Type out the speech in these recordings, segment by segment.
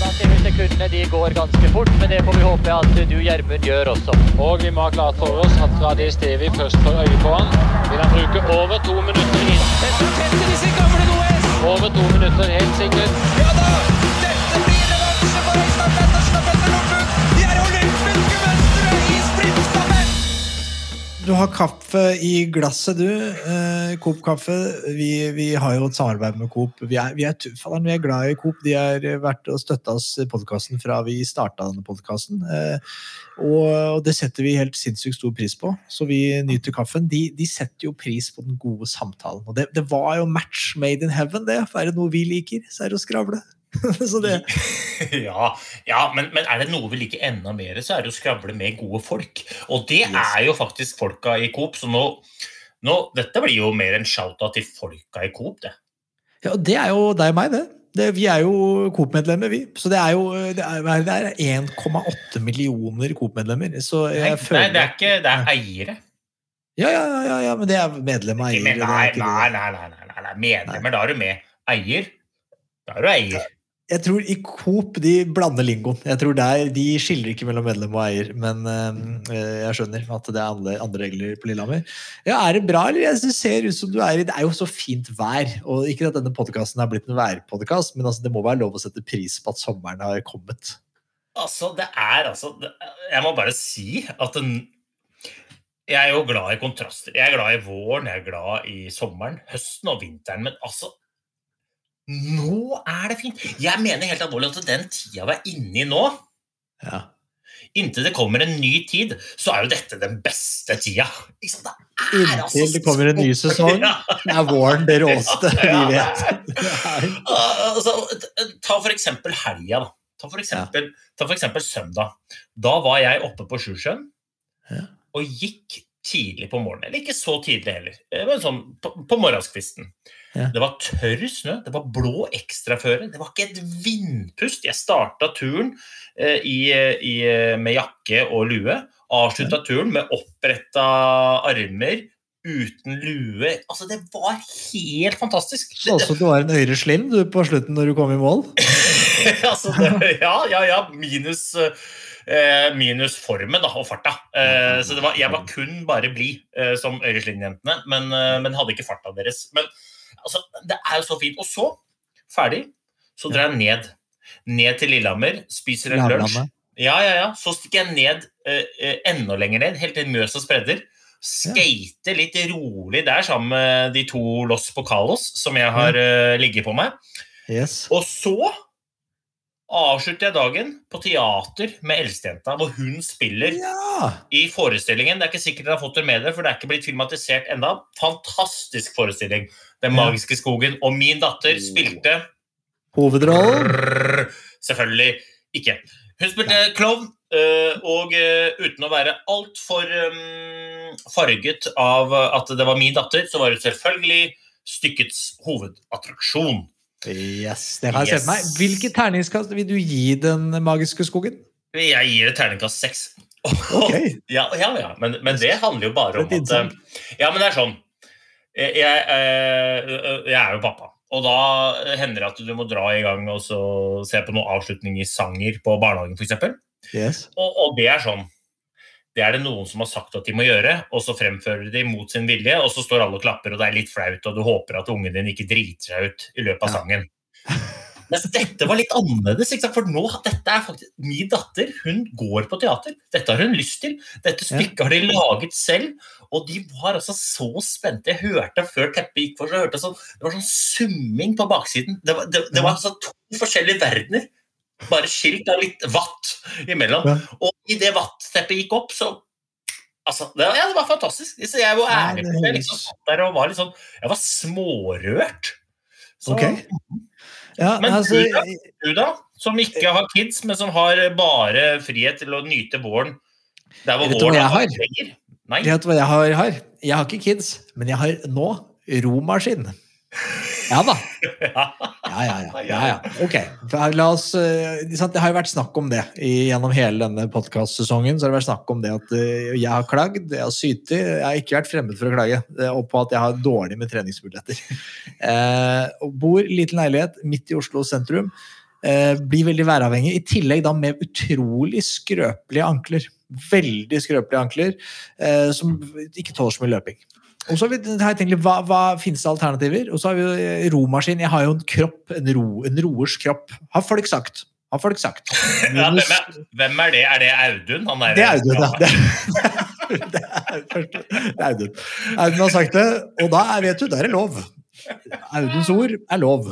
Da ser vi sekundene de går ganske fort, men det får vi håpe at du Gjermund gjør også. Og vi må ha klart for oss at fra det stedet vi først får øye på han, vil han bruke over to minutter inn. Over to minutter, helt sikkert. Du har kaffe i glasset, du. Eh, Coop kaffe. Vi, vi har jo et samarbeid med Coop. Vi er, vi er, vi er glad i Coop. De har vært og støtta oss i podkasten fra vi starta denne podkasten. Eh, og det setter vi helt sinnssykt stor pris på. Så vi nyter kaffen. De, de setter jo pris på den gode samtalen. Og det, det var jo match made in heaven, det. For er det noe vi liker, så er det å skravle. Ja, ja men, men er det noe vi liker enda mer, så er det å skravle med gode folk. Og det er jo faktisk folka i Coop, så nå, nå Dette blir jo mer en shout-out til folka i Coop, det. Ja, det er jo deg og meg, det. det vi er jo Coop-medlemmer, vi. Så det er jo det er, er 1,8 millioner Coop-medlemmer. Så Nei, føler Nei, det er ikke Det er eiere. Ja, ja, ja, ja, men det er medlem av eier. er nei, nei, nei, nei, nei. Medlemmer, da er du med. Eier. Da er du eier. Jeg tror i Coop de blander lingoen. Jeg tror der, De skiller ikke mellom medlem og eier. Men øh, jeg skjønner at det er andre, andre regler på Lillehammer. Ja, Er det bra, eller? Jeg synes det ser ut som du er i Det er jo så fint vær. og Ikke at denne podkasten har blitt en værpodkast, men altså, det må være lov å sette pris på at sommeren har kommet. Altså, det er altså Jeg må bare si at den, Jeg er jo glad i kontraster. Jeg er glad i våren, jeg er glad i sommeren, høsten og vinteren. Men altså Nå er det fint! Jeg mener helt alvorlig at den tida vi er inne i nå, Ja. inntil det kommer en ny tid, så er jo dette den beste tida. Det altså Inntil det kommer en ny sesong, Ja. er våren det råeste Ja, vi ja. vet. Er- Altså, ta for eksempel helga, da. Ta for eksempel, ta for eksempel søndag. Da var jeg oppe på Sjusjøen Ja. og gikk tidlig på morgenen. Eller ikke så tidlig heller, eh, men sånn på, på morgenskvisten. Ja. Det var tørr snø, det var blå ekstraføre, det var ikke et vindpust. Jeg starta turen eh, i, i, eh, med jakke og lue, avslutta turen med oppretta armer, uten lue. Altså, det var helt fantastisk. Så også du var en Øyre Slim du, på slutten når du kom i mål? altså, det, ja, ja, ja. Minus, eh, minus formen da, og farta. Eh, så det var, jeg var kun bare blid, som Øyreslinjentene, men, men hadde ikke farta deres. Men altså, det er jo så fint. Og så, ferdig, så drar jeg ned. Ned til Lillehammer, spiser en lunsj. Ja, ja, ja. Så stikker jeg ned eh, eh, enda lenger ned, helt til Mjøsa spredder. Skater litt rolig der sammen med de to Los Pocalos som jeg har eh, ligget på meg. Yes. Og så avslutter jeg dagen på teater med eldstejenta, hvor hun spiller Ja! i forestillingen. Det er ikke sikkert dere har fått det med dere, for det er ikke blitt filmatisert enda. Fantastisk forestilling. Den magiske skogen. Og min datter spilte Hovedrollen? Selvfølgelig ikke. Hun spilte klovn, øh, og øh, uten å være altfor um, farget av at det var min datter, så var hun selvfølgelig stykkets hovedattraksjon. Yes, det har jeg Yes. sett meg. Hvilket terningskast vil du gi Den magiske skogen? Jeg gir et terningkast seks. Ok. Ja, ja, ja. Men, men det handler jo bare om at eh, Ja, men det er sånn. Jeg, jeg, eh, jeg er jo pappa. Og da hender det at du må dra i gang og så se på noen avslutning i sanger på barnehagen, f.eks. Yes. Og, og det er sånn. Det er det noen som har sagt at de må gjøre, og så fremfører de mot sin vilje, og så står alle og klapper, og det er litt flaut, og du håper at ungen din ikke driter seg ut i løpet av Ja. sangen. mens dette var litt annerledes. For nå, dette er faktisk Min datter hun går på teater. Dette har hun lyst til. Dette stykket har de laget selv. Og de var altså så spente. Jeg hørte før teppet gikk for, så hørte jeg sånn, det var sånn summing på baksiden. Det var, det, det var altså to forskjellige verdener. Bare skilt av litt vatt imellom. Ja. Og idet vattteppet gikk opp, så Altså, det, ja, det var fantastisk. Så jeg var ærlig det på det. Liksom, satt der og var litt sånn, jeg var smårørt. Så, Ok. Ja, Men altså, du da? du da, som ikke har kids, men som har bare frihet til å nyte våren der hvor våren jeg har? lenger? Nei. vet du hva jeg har, har? Jeg har ikke kids, men jeg har nå romaskin. Ja da. Ja. Ja, ja, ja. Ok, la oss, eh, Det har jo vært snakk om det gjennom hele denne podkastsesongen. så har det vært snakk om det at eh, jeg har klagd, jeg har sytt. Jeg har ikke vært fremmed for å klage. eh, Og på at jeg har dårlig med treningsmuligheter. Eh, bor i liten leilighet midt i Oslo sentrum. Eh, blir veldig væravhengig. I tillegg da med utrolig skrøpelige ankler. Veldig skrøpelige ankler eh, som ikke tåler så mye løping. Og så har jeg tenkt litt, hva, hva finnes det alternativer? Og så har vi jo eh, romaskin. Jeg har jo en kropp, en, ro, en roers kropp. Har folk sagt. Har folk sagt. Ja, hvem, er, hvem er det? Er det Audun? Han er, Det er Audun, ja. Det er, det er, først- det er Audun. Audun har sagt det, og da vet du, da er det lov. Auduns ord er lov.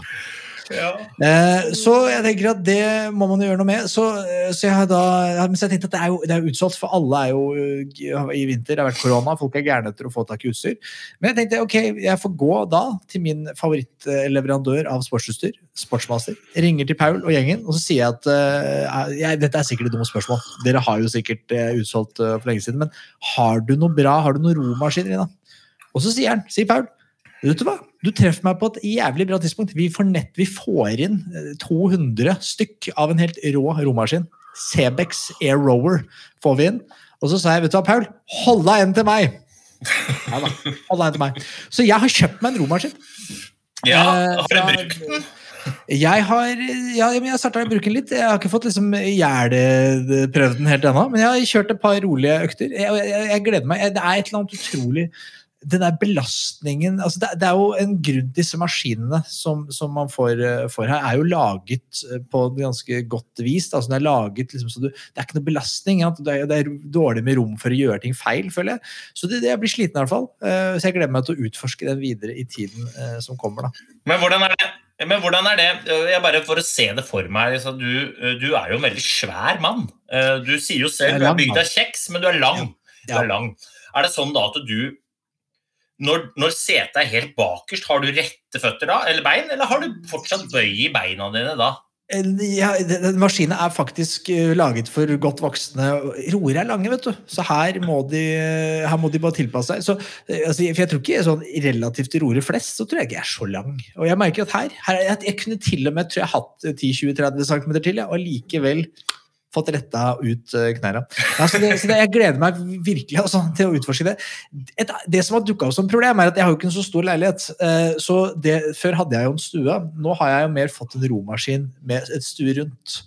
Ja. Eh, så jeg tenker at det må man jo gjøre noe med. Så, eh, så jeg har da, jeg tenkte at det er jo, det er utsolgt, for alle er jo eh, i vinter. Det har vært korona, folk er gærne etter å få tak i utstyr. Men jeg tenkte ok, jeg får gå da til min favorittleverandør av sportsutstyr, Sportsmaster. Ringer til Paul og gjengen, og så sier jeg at uh, jeg, dette er sikkert et dumt spørsmål. Dere har jo sikkert uh, utsolgt uh, for lenge siden, men har du noe bra, har du noen romaskiner i da? Og så sier han, sier Paul, Vet du hva? Du treffer meg på et jævlig bra tidspunkt. Vi nett, vi får inn eh, 200 stykk av en helt rå romaskin. Cebex Air Rower får vi inn. Og så sa jeg, vet du hva, Paul, hold deg en til meg! Ja da, hold deg en til meg. Så jeg har kjøpt meg en romaskin. ja, Eh, har du brukt den? Jeg har, ja, jeg starta å bruke den litt. Jeg har ikke fått liksom prøvd den helt ennå, men jeg har kjørt et par rolige økter. Jeg, jeg, jeg gleder meg. Det er et eller annet utrolig den der belastningen altså det, det er jo en grunn disse maskinene som, som man får, eh, får her, er jo laget eh, på et ganske godt vis. Altså, det, er laget, liksom, så du, det er ikke noe belastning. Ja. Det er, det er dårlig med rom for å gjøre ting feil, føler jeg. Så det, det, jeg blir sliten i hvert fall. Eh, Så jeg gleder meg til å utforske den videre i tiden som kommer. da. Men hvordan er det? Men hvordan er det? Jeg bare For å se det for meg så du, du er jo en veldig svær mann. Du sier jo selv du er bygd av kjeks, men du er lang. Du er lang. Er det sånn da at du når, når setet er helt bakerst, har du rette føtter da, eller bein, eller har du fortsatt bøy i beina dine da? Eh, Ja, maskinen er faktisk eh, laget for godt voksne. Roer er lange, vet du. Så her må de, her må de bare tilpasse seg. Så, eh, altså, for jeg tror ikke sånn relativt til roere flest, så tror jeg ikke jeg er så lang. Og jeg merker at her, her jeg, jeg kunne til og med tror jeg, hatt 10-20-30 cm til, ja, og likevel fått retta ut eh, knærne. Ja, så så jeg gleder meg virkelig altså, til å utforske det. Et, det som har dukka opp som problem, er at jeg har jo ikke en så stor leilighet. eh, så det, Før hadde jeg jo en stue. Nå har jeg jo mer fått en romaskin med et stue rundt.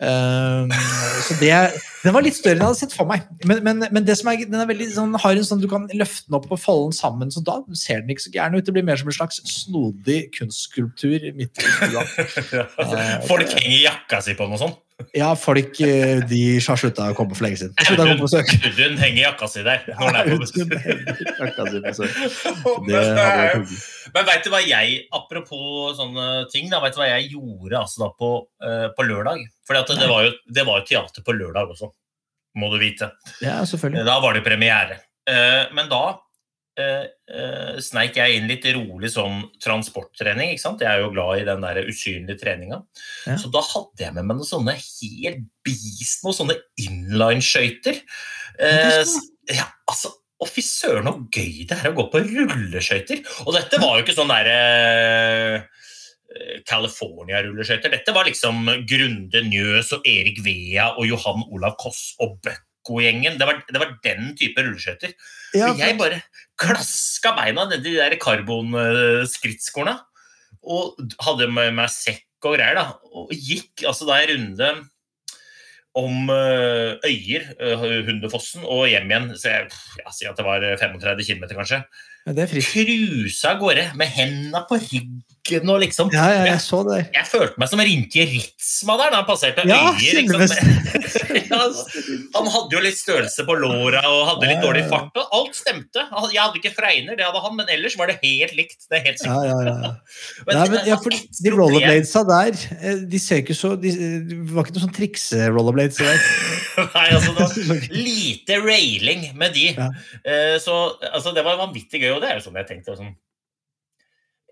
Eh, så det, Den var litt større enn jeg hadde sett for meg. Men, men, men det som er, den er veldig sånn, har en sånn, du kan løfte den opp og folde den sammen, så da ser den ikke så gæren ut. Det blir mer som en slags snodig kunstskulptur midt i stua. Folk henger jakka si på den og sånn. Ja, folk eh, de har slutta å komme for lenge siden. Slutta å komme på besøk. Audun henger jakka si der. Når den er på besøk. Jakka si på besøk. Men, eh, vet du hva jeg, apropos sånne ting, da, vet du hva jeg gjorde altså da på, eh, på lørdag? For det var, jo, det var jo teater på lørdag også, må du vite. Ja, selvfølgelig. Da var det premiere. Eh, Men da eh, eh, sneik jeg inn litt rolig sånn transporttrening. ikke sant? Jeg er jo glad i den der usynlige treninga. Ja. Så da hadde jeg med meg noen sånne helt beast, noen sånne inline-skøyter. Eh, Ja, altså, og fy søren så gøy det er å gå på rulleskøyter! Og dette var jo ikke sånn derre California-rulleskøyter. Dette var liksom Grunde Njøs og Erik Vea og Johan Olav Koss og Bøkko-gjengen. Det, var- det var den type rulleskøyter. Ja, for... jeg bare klaska beina nedi de der karbonskrittskorna Og hadde med meg sekk og greier. da, Og gikk altså da en runde om eh, Øyer, uh, Hundefossen, og hjem igjen. Så jeg, jeg sier at det var 35 km, kanskje. Det cruisa av gårde med hendene på ryggen og liksom Ja, ja, jeg så det. Jeg følte meg som Rinke Ritzmann der da han passerte Ja, øyer. Selveste. Ja, han hadde jo litt størrelse på låra og hadde litt dårlig fart. og Alt stemte. Jeg hadde ikke fregner, det hadde han, men ellers var det helt likt. det er helt Ja, sikkert. de rollerbladesa der, eh, de ser ikke så de, Det var ikke noe sånn trikse-rollerblades der. Nei, altså, det var lite railing med de. Eh, Så altså, det var vanvittig gøy, og det er jo sånn jeg tenkte. Sånn.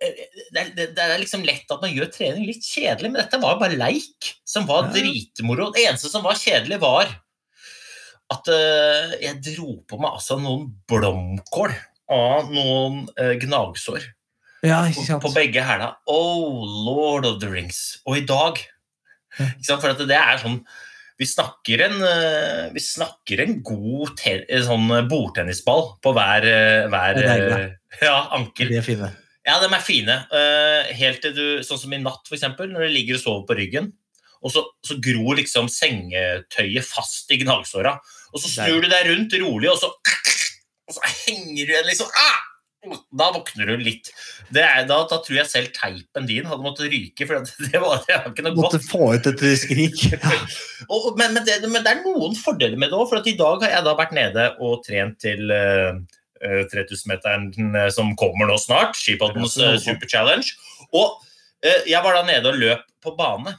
eh, Det, er, det, er liksom lett at man gjør trening litt kjedelig, men dette var jo bare leik som var dritmoro. Det eneste som var kjedelig, var at uh, jeg dro på meg altså noen blomkål av noen uh, gnagsår Ja, på, på begge hæla. Oh, lord of the rings. Og i dag? For at det er sånn Vi snakker en, eh, vi snakker en god te, sånn bordtennisball på hver, eh, hver er eh, ja, ankel. De er fine. Ja, de er fine. Eh, helt til du, sånn som i natt, eksempel, når du ligger og sover på ryggen, og så, så gror liksom sengetøyet fast i gnagsåra. Og så snur du deg rundt rolig, og så, og så henger du igjen liksom ah! Da våkner du litt. Det er, da, da tror jeg selv teipen din hadde måttet ryke, for det, det, var, det ikke noe godt. Måtte få ut et skrik. Og, men, men, det, men det er noen fordeler med det òg. For at i dag har jeg da vært nede og trent til uh, 3000-meteren eh, som kommer nå snart. Skipoddens uh, Super Challenge. Og uh, jeg var da nede og løp på bane.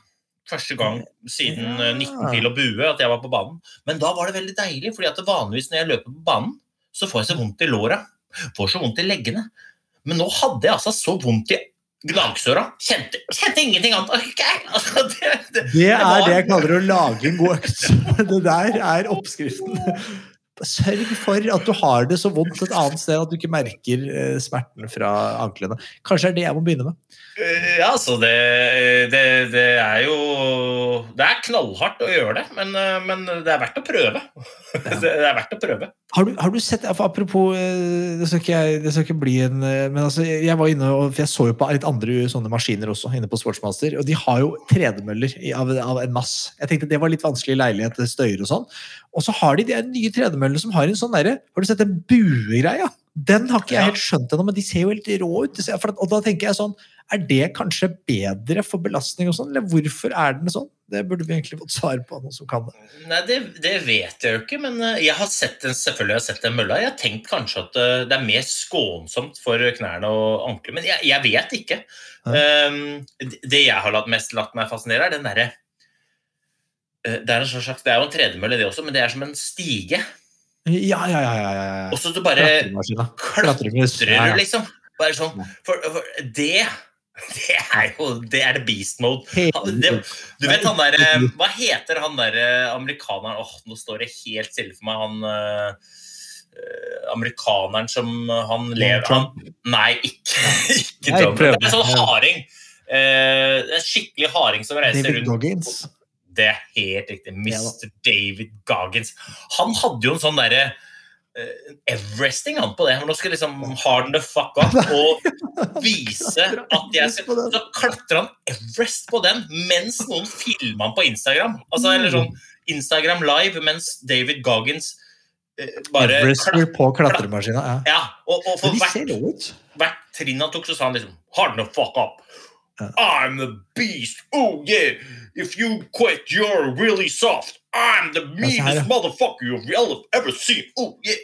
Første gang siden eh, 19 pil og bue at jeg var på banen. Men da var det veldig deilig, fordi at vanligvis når jeg løper på banen, så får jeg så vondt i låra. Får så vondt i leggene. Men nå hadde jeg altså så vondt i gnagsåra. Kjente, kjente ingenting annet. Okay. Altså, det, det, Det er det jeg kaller å lage en god økt. Det der er oppskriften. Sørg for at du har det så vondt et annet sted at du ikke merker eh, smerten fra anklene. Kanskje det er det jeg må begynne med. Eh, Ja, altså det, det, det er jo Det er knallhardt å gjøre det, men, eh, men det er verdt å prøve. Det, det er verdt å prøve. Har du, har du sett, Apropos, det skal, ikke, det skal ikke bli en Men altså, jeg var inne og, for jeg så jo på litt andre sånne maskiner også, inne på Sportsmaster, og de har jo tredemøller av, av en mass. Jeg tenkte det var litt vanskelig i leilighet, det støyer og sånn. Og så har de de nye tredemøllene som har en sånn derre Har du sett den buegreia? Den har ikke jeg helt skjønt ennå, men de ser jo helt rå ut. For, og da tenker jeg sånn Er det kanskje bedre for belastning og sånn, eller hvorfor er den sånn? Det burde vi egentlig fått svar på, noen som kan det. Nei, det, det vet jeg jo ikke, men eh, jeg har sett den, selvfølgelig har jeg sett den mølla. Jeg har tenkt kanskje at eh, det er mer skånsomt for knærne og anklene, men jeg, jeg vet ikke. Um, det- jeg har latt mest latt meg fascinere, er den derre det er, slags, det er jo en tredemølle, det også, men det er som en stige. Ja, ja, ja. ja, ja. Og så du bare klatrer du, liksom. Bare sånn. For, for det det er jo det er det beast mode. Han- Det, du vet han der eh, Hva heter han der eh, amerikaneren Åh, nå står det helt stille for meg. Han eh, eh, amerikaneren som eh, han lever han, Nei, ikke, ikke Trump. Det er en sånn harding. Uh, en skikkelig harding som reiser David rundt. Goggins. Det er helt riktig. Ja. Mr. David Goggins. Han hadde jo en sånn derre uh, Everesting han på det. Nå skal liksom harden the fuck up og vise at jeg skal Så klatrer han Everest på den mens noen filmer han på Instagram. Altså, eller sånn Instagram live mens David Goggins eh, bare Everester på klatremaskina. Ja. Ja, og, og for hvert hvert trinn han tok, så sa han liksom Harden the fuck up. I'm a beast. Oh yeah. If you quit, you're really soft. I'm the meanest motherfucker you've ever- ever seen. Oh yeah.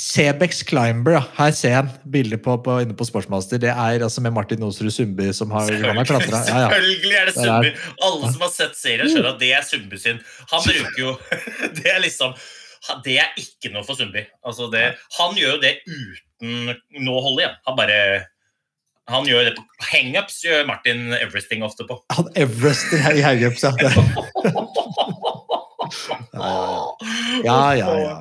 Cebex Climber, her ser jeg bildet på, på, inne på Sportsmaster. Det er altså med Martin Osrud Sundby som har, klatra. Ja, ja. Selvfølgelig er det Sundby. Alle som har sett serien, skjønner at det er Sundby sin. Han bruker jo Det er liksom Det er ikke noe for Sundby. Altså det, han gjør jo det uten noe å holde igjen. Han bare Han gjør det på hangups, gjør Martin Everesting ofte på. Han Everester i hangups, ja. Ja, ja, ja.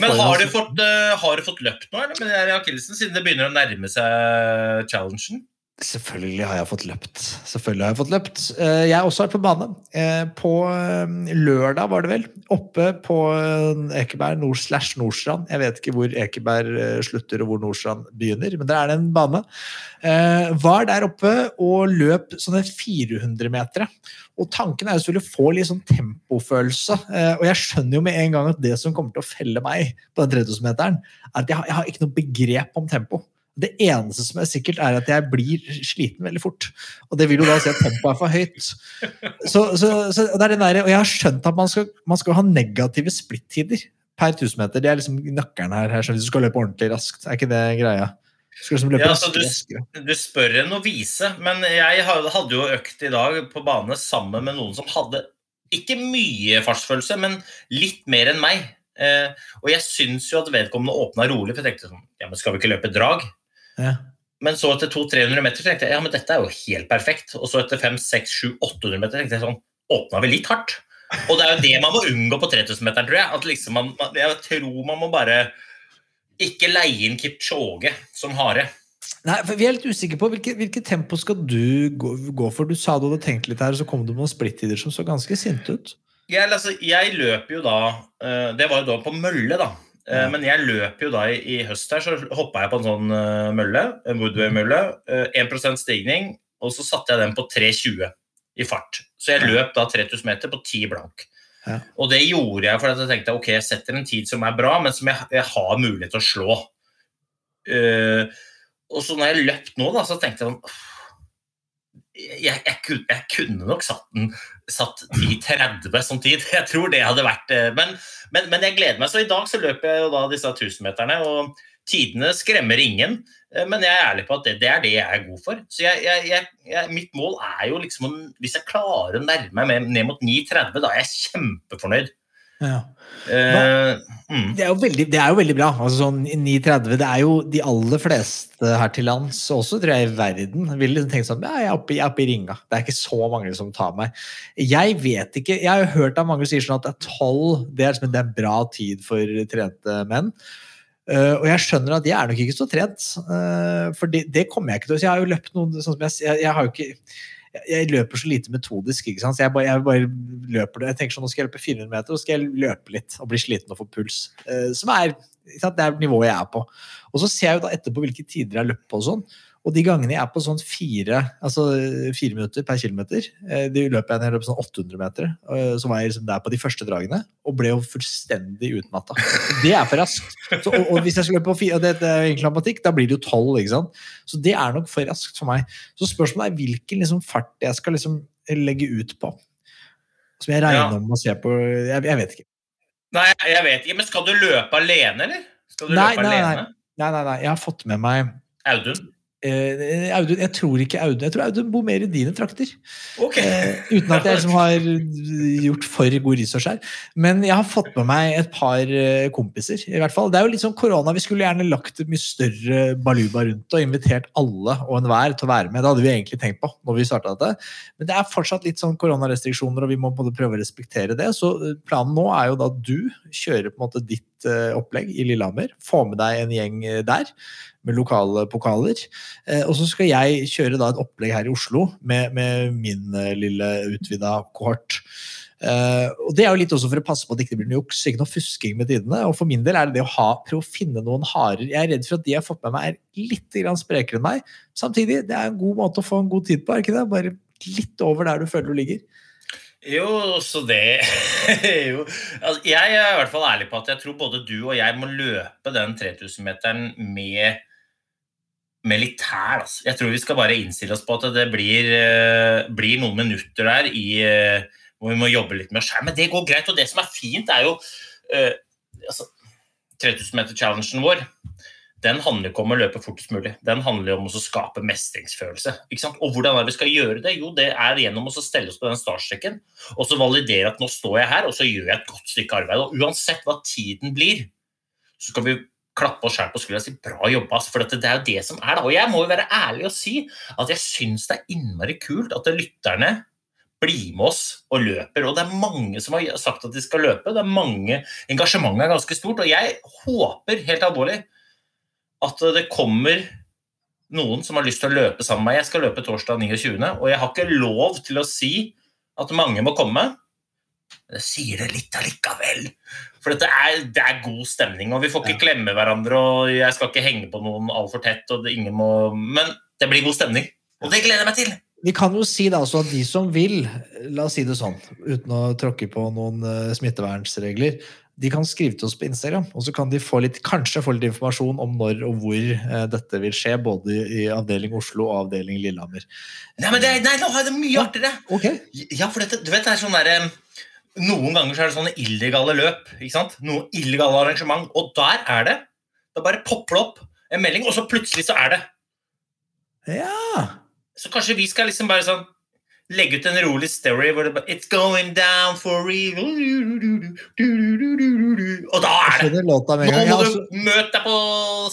Men har du fått, eh, har du fått løpt nå, eller med akillesen, siden det begynner å nærme seg challengen? Selvfølgelig har jeg fått løpt. Selvfølgelig har Jeg fått løpt. Eh, Jeg har også vært på bane. Eh, På eh, lørdag, var det vel. Oppe på Ekeberg nord slash Nordstrand. Jeg vet ikke hvor Ekeberg slutter og hvor Nordstrand begynner, men der er det en bane. Var der oppe og løp sånne 400-metere. Og tanken er jo selvfølgelig å få litt sånn tempofølelse. Og jeg skjønner jo med en gang at det som kommer til å felle meg på den 3000-meteren, er at jeg har, jeg har ikke noe begrep om tempo. Det eneste som er sikkert, er at jeg blir sliten veldig fort. Og det vil jo da si at tempoet er for høyt. Så, så, så det er den der, Og jeg har skjønt at man skal, man skal ha negative splittider per 1000 meter. Det er liksom nøkkelen her, her hvis du skal løpe ordentlig raskt. Er ikke det greia? Du liksom Ja, altså, du, du spør en å vise, men jeg hadde jo økt i dag på bane sammen med noen som hadde ikke mye fartsfølelse, men litt mer enn meg. Eh, og jeg syns jo at vedkommende åpna rolig, for jeg tenkte sånn Ja, men skal vi ikke løpe drag? Ja. Men så etter 200-300 meter tenkte jeg ja, men dette er jo helt perfekt. Og så etter 500-600-800 meter tenkte jeg sånn Åpna vi litt hardt? Og det er jo det man må unngå på 3000-meteren, tror jeg. At liksom man, man, jeg tror man må bare ikke leie inn Kipchoge som hare. Nei, for Vi er litt usikre på hvilket, hvilket tempo skal du gå, gå for. Du sa du hadde tenkt litt her, og så kom du med noen splittider som så ganske sinte ut. Jeg, altså, jeg løp jo da eh, Det var jo da på mølle, da. Eh, Ja. Men jeg løp jo da i, i høst her, så hoppa jeg på en sånn uh, mølle. En Woodway-mølle. Uh, 1 stigning, og så satte jeg den på 3,20 i fart. Så jeg løp da 3000 meter på 10 blank. Ja. Og det gjorde jeg fordi jeg tenkte ok, jeg setter en tid som er bra, men som jeg, jeg har mulighet til å slå. Uh, og så når jeg løpt nå, da, så tenkte jeg sånn jeg, jeg, kunne, jeg kunne nok satt den satt 10-30 som tid. Jeg tror det hadde vært eh, men, men, men jeg gleder meg. Så i dag så løper jeg jo da disse 1000-meterne, og tidene skremmer ingen. eh, Men jeg er ærlig på at det, det er det jeg er god for. Så jeg, mitt mål er jo liksom Hvis jeg klarer å nærme meg ned mot 9,30, da er jeg kjempefornøyd. Ja. Eh, mm. Det er jo veldig, det er jo veldig bra. Altså sånn i 9.30, Det er jo de aller fleste her til lands, også tror jeg i verden, vil liksom tenke sånn ja, jeg er oppe, jeg er oppe i ringa. Det er ikke så mange som tar meg. Jeg vet ikke, jeg har jo hørt at mange sier sånn at det er 12 det er, liksom, det er bra tid for trente menn. Uh, og jeg skjønner at jeg er nok ikke så trent, uh, for det, det kommer jeg ikke til å si. Jeg har jo løpt noen sånn som jeg, jeg, jeg har jo ikke jeg- jeg løper så lite metodisk, ikke sant? så jeg bare, jeg bare løper det. Jeg tenker sånn, Nå skal jeg løpe 400 meter, og så skal jeg løpe litt og bli sliten og få puls. Eh, som er? Det er nivået jeg er på. Og så ser jeg jo da etterpå hvilke tider jeg løper på og sånn. Og de gangene jeg er på sånn fire, altså fire minutter per kilometer, eh, de løper jeg ned på sånn 800 meter, eh, så var jeg liksom der på de første dragene, og ble jo fullstendig utmatta. Det er for raskt. Så, og, og hvis jeg skal løpe på fire, og det, det er egentlig matematikk, da blir det jo 12, ikke sant. Så det er nok for raskt for meg. Så spørsmålet er hvilken liksom fart jeg skal liksom legge ut på. Som jeg regner Ja. om å se på jeg, jeg vet ikke. Nei, jeg vet ikke. Men skal du løpe alene, eller? Skal du Nei, løpe nei, alene? Nei, nei, nei. Jeg har fått med meg Audun? Eh, Audun, Jeg tror ikke Audun Jeg tror Audun bor mer i dine trakter. Okay. Eh, uten at jeg liksom har gjort for god research her. Men jeg har fått med meg et par eh, kompiser. i hvert fall. Det er jo litt sånn korona, Vi skulle gjerne lagt et mye større baluba rundt og invitert alle og enhver til å være med. Det hadde vi egentlig tenkt på når vi starta dette. Men det er fortsatt litt sånn koronarestriksjoner, og vi må både prøve å respektere det. Så eh, planen nå er jo da at du kjører på en måte ditt eh, opplegg i Lillehammer. Få med deg en gjeng der med lokale pokaler. Eh, og så skal jeg kjøre da et opplegg her i Oslo med, med min eh, lille utvida kohort. Uh, og Det er jo litt også for å passe på at det ikke blir noe juks, ikke noe fusking med tidene. Og for min del er det det å ha, prøve å finne noen harer. Jeg er redd for at de jeg har fått med meg, er litt sprekere enn meg. Samtidig, det er en god måte å få en god tid på, er ikke det? Bare litt over der du føler du ligger. Jo, så det jo. Altså, Jeg er i hvert fall ærlig på at jeg tror både du og jeg må løpe den 3000-meteren med, tæl. Altså. Jeg tror vi skal bare innstille oss på at det blir, eh, blir noen minutter der i, eh, hvor vi må jobbe litt med selv. Men det går greit. Og det som er fint, er jo uh, altså, 3000-meter-challengen vår den handler ikke om å løpe fortest mulig. Den handler om å skape mestringsfølelse. Og hvordan er det vi skal gjøre det? Jo, det er gjennom å stelle oss på den startstreken og så validere at nå står jeg her, og så gjør jeg et godt stykke arbeid. Og uansett hva tiden blir, så skal vi klappe oss sjøl på skuldra og si bra jobba. For det er jo det som er da. Og jeg må jo være ærlig og si at jeg syns det er innmari kult at lytterne blir med oss og løper. Og det er mange som har sagt at de skal løpe. det er mange, Engasjementet er ganske stort. Og jeg håper helt alvorlig at det kommer noen som har lyst til å løpe sammen med meg. Jeg skal løpe torsdag 29., og jeg har ikke lov til å si at mange må komme. Jeg sier det litt allikevel. For det er, det er god stemning, og vi får ikke klemme hverandre, og jeg skal ikke henge på noen altfor tett, og det, ingen må Men det blir god stemning, og det gleder jeg meg til. Vi kan jo si da altså at de som vil, la oss si det sånn, uten å tråkke på noen eh, smittevernsregler, de kan skrive til oss på Instagram, og så kan de få litt, kanskje få litt informasjon om når og hvor eh, dette vil skje, både i avdeling Oslo og avdeling Lillehammer. Nei, men det, nei, nå har jeg det mye artigere! Ok. Ja, for dette, du vet, det er sånn der, eh, Noen ganger så er det sånne illegale løp. ikke sant? Noen illegale arrangement. Og der er det. Da bare popper det opp en melding, og så plutselig så er det. Ja. Så kanskje vi skal liksom bare sånn legge ut en rolig story hvor det bare It's going down for real Og da er det! Nå må du møte deg på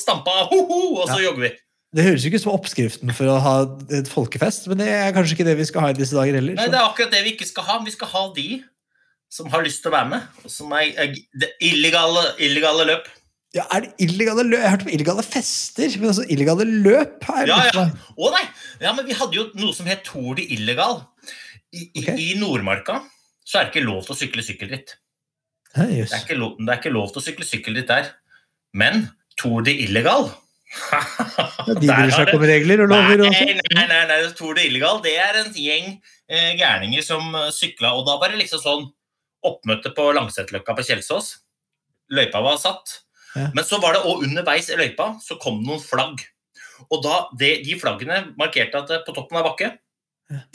Stampa, ho-ho, og så Ja. jogger vi. det høres jo ikke ut som oppskriften for å ha et folkefest, men det er kanskje ikke det vi skal ha i disse dager heller. Nei, Det er akkurat det vi ikke skal ha. Vi skal ha de som har lyst til å være med. Og som er, er det illegale, illegale løp. Ja, er det illegale løp? Jeg har hørt om illegale fester, men altså illegale løp her. Ja, ja. Å nei! Ja, men vi hadde jo noe som het Tour de Illegal. I, okay. I Nordmarka så er det ikke lov til å sykle sykkelritt. Hæ, Det er ikke lov, det er ikke lov til å sykle sykkelritt der. Men Tour de Illegal Ja, De bryr seg ikke om regler og lover. Nei, nei, nei, nei, Tour de Illegal det er en gjeng eh, gærninger som eh, sykla, og da var det liksom sånn oppmøte på Langsetløkka på Kjelsås. Løypa var satt. Ja. Men så var det òg underveis i løypa så kom det noen flagg. Og da, det, de flaggene markerte at på toppen av bakke,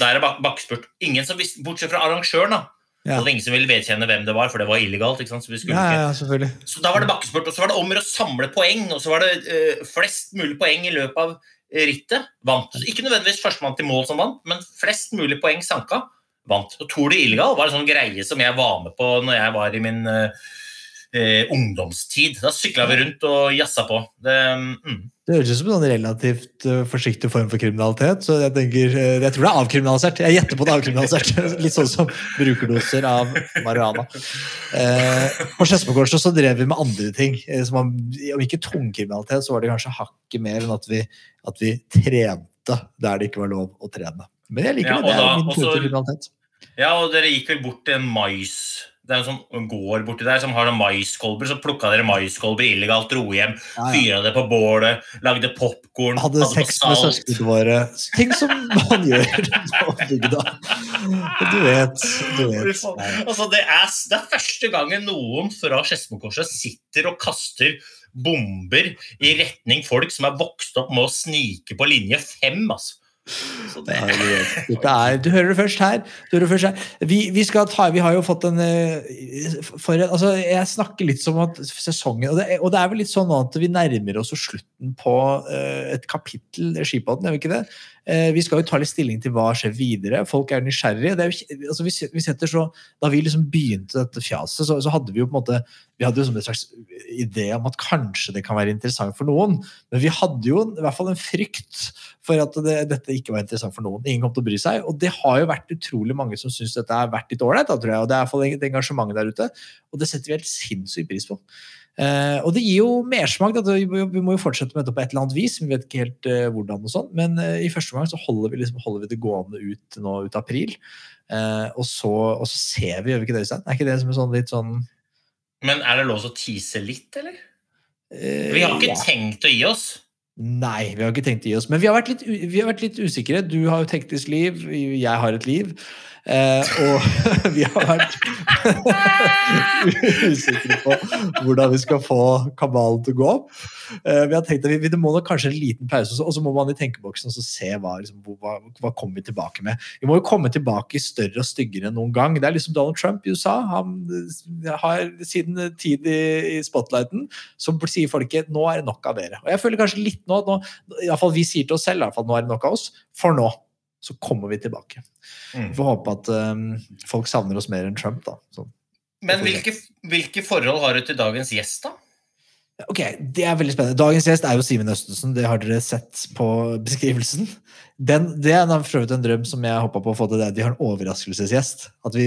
der er bak bakkespurt. Ingen som visste, Bortsett fra arrangøren, da. Ja. Det var ingen som ville vedkjenne hvem det var, for det var illegalt. ikke sant? Så vi skulle Ja, ja, selvfølgelig. så da var det bakkespurt, og så var det om å samle poeng, og så var det uh, flest mulig poeng i løpet av rittet. Vant. Ikke nødvendigvis førstemann til mål som vant, men flest mulig poeng sanka. Vant. Og Tour de Illegal var en sånn greie som jeg var med på når jeg var i min eh, eh, ungdomstid. Da sykla vi rundt og jazza på. Det, mm. Det høres ut som en sånn relativt eh, forsiktig form for kriminalitet, så jeg tenker, eh, jeg tror det er avkriminalisert. Jeg gjetter på det er avkriminalisert. Litt sånn som brukerdoser av marihuana. Eh, på Skedsmokorset så drev vi med andre ting. Som om, om ikke tungkriminalitet, så var det kanskje hakket mer enn at vi, at vi trente der det ikke var lov å trene. Men jeg liker Ja, det. Det er min og Ja, og dere gikk vel bort til en mais Det er en sånn gård borti der som har noen maiskolber. Så plukka dere maiskolber illegalt, dro hjem, Ja, ja. fyra det på bålet, lagde popkorn, Hadde sex med søsknene våre. Ting som man gjør på bygda. Du vet. Du vet. Altså, det, er, det er første gangen noen fra Skedsmokorset sitter og kaster bomber i retning folk som er vokst opp med å snike på linje fem. Altså. Så det, du, er, du hører det først her. Du hører det først her. Vi, vi, skal ta, vi har jo fått en eh, for, en- altså, Jeg snakker litt som at sesongen og det, og det er vel litt sånn at vi nærmer oss slutten på eh, et kapittel i Skipodden, gjør vi ikke det? Eh, vi skal jo ta litt stilling til hva skjer videre. Folk er nysgjerrige. Er altså, vi, da vi liksom begynte dette fjaset, så, så hadde vi jo på en måte vi hadde jo som en slags idé om at kanskje det kan være interessant for noen. Men vi hadde jo i hvert fall en frykt for at det, dette ikke var interessant for noen. Ingen kom til å bry seg. Og det har jo vært utrolig mange som syns dette har vært litt ålreit. Og det er i hvert fall et engasjement der ute. Og det setter vi helt sinnssykt pris på. Eh, og det gir jo mersmak. Vi, vi må jo fortsette med dette på et eller annet vis. Vi vet ikke helt uh, hvordan og sånn. Men uh, i første omgang så holder vi, liksom, holder vi det gående ut nå ut april. Og, så, og så ser vi, gjør vi ikke det, Øystein? Er ikke det som er sånn litt sånn men er det lov å tease litt, eller? Vi har ikke ja. tenkt å gi oss. Nei, vi har ikke tenkt å gi oss. Men vi har vært litt, vi har vært litt usikre. Du har jo teknisk liv, jeg har et liv. Eh, og vi har vært usikre på hvordan vi skal få kabalen til å gå opp. Eh, vi har tenkt at vi, vi må nok kanskje en liten pause, og så- må man i tenkeboksen også se hva, liksom, hva, hva kommer vi tilbake med. Vi må jo komme tilbake i større og styggere enn noen gang. Det er liksom Donald Trump i USA. Han eh, har siden tid i, i spotlighten så sier folket nå er det nok av dere. Og jeg føler kanskje litt nå nå, i hvert fall vi sier til oss selv iallfall nå er det nok av oss. For nå så kommer vi tilbake. Mm. Vi får håpe at um, folk savner oss mer enn Trump. da. Så, Men hvilke, hvilke forhold har du til dagens gjest, da? ok, Det er veldig spennende. Dagens gjest er jo Simen Østensen. Det har dere sett på beskrivelsen. Den, det er for en drøm som jeg håpa på å få til. det. Vi har en overraskelsesgjest. At vi,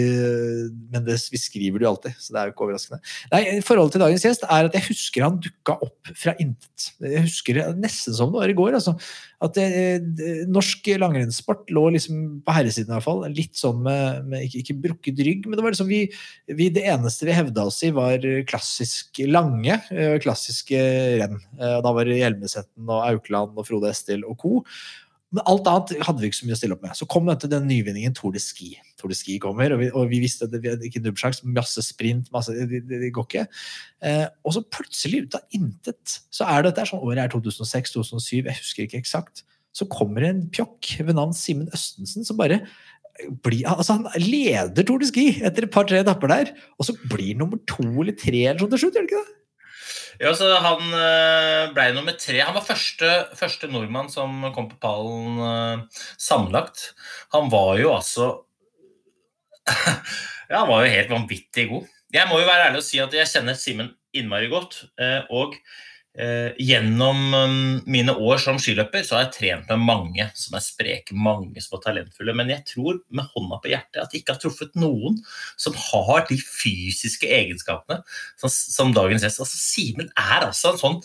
men det, vi skriver det jo alltid, så det er jo ikke overraskende. Nei, Forholdet til dagens gjest er at jeg husker han dukka opp fra intet. Jeg husker det nesten som det var i går. altså. At det, det, Norsk langrennssport lå liksom på herresiden i hvert fall, litt sånn med, med ikke, ikke brukket rygg, men det var liksom vi, vi Det eneste vi hevda oss i, var klassisk lange, eh, klassiske renn. Eh, Da var det Hjelmesetten og Aukland og Frode Estil og co. Men alt annet hadde vi ikke så mye å stille opp med. Så kom dette den nyvinningen Tour de Ski. Tour de Ski kommer, og vi, og vi visste at det var ikke nubbsjans, masse sprint, masse, det, det, det går ikke. Eh, og så plutselig, ut av intet, så er det dette sånn året er 2006-2007, jeg husker ikke eksakt, så kommer en pjokk ved navn Simen Østensen som bare blir, altså Han leder Tour de Ski etter et par-tre etapper der, og så blir nummer to eller tre eller sånn til slutt, gjør det ikke det? Ja, så Han øh, ble nummer tre. Han var første, første nordmann som kom på pallen øh, sammenlagt. Han var jo altså Ja, han var jo helt vanvittig god. Jeg må jo være ærlig og si at jeg kjenner Simen innmari godt. øh, og eh, gjennom mm, mine år som skiløper så har jeg trent med mange som er spreke, mange som er talentfulle. Men jeg tror med hånda på hjertet at jeg ikke har truffet noen som har de fysiske egenskapene som, som dagens gjest. Altså, Simen er altså en sånn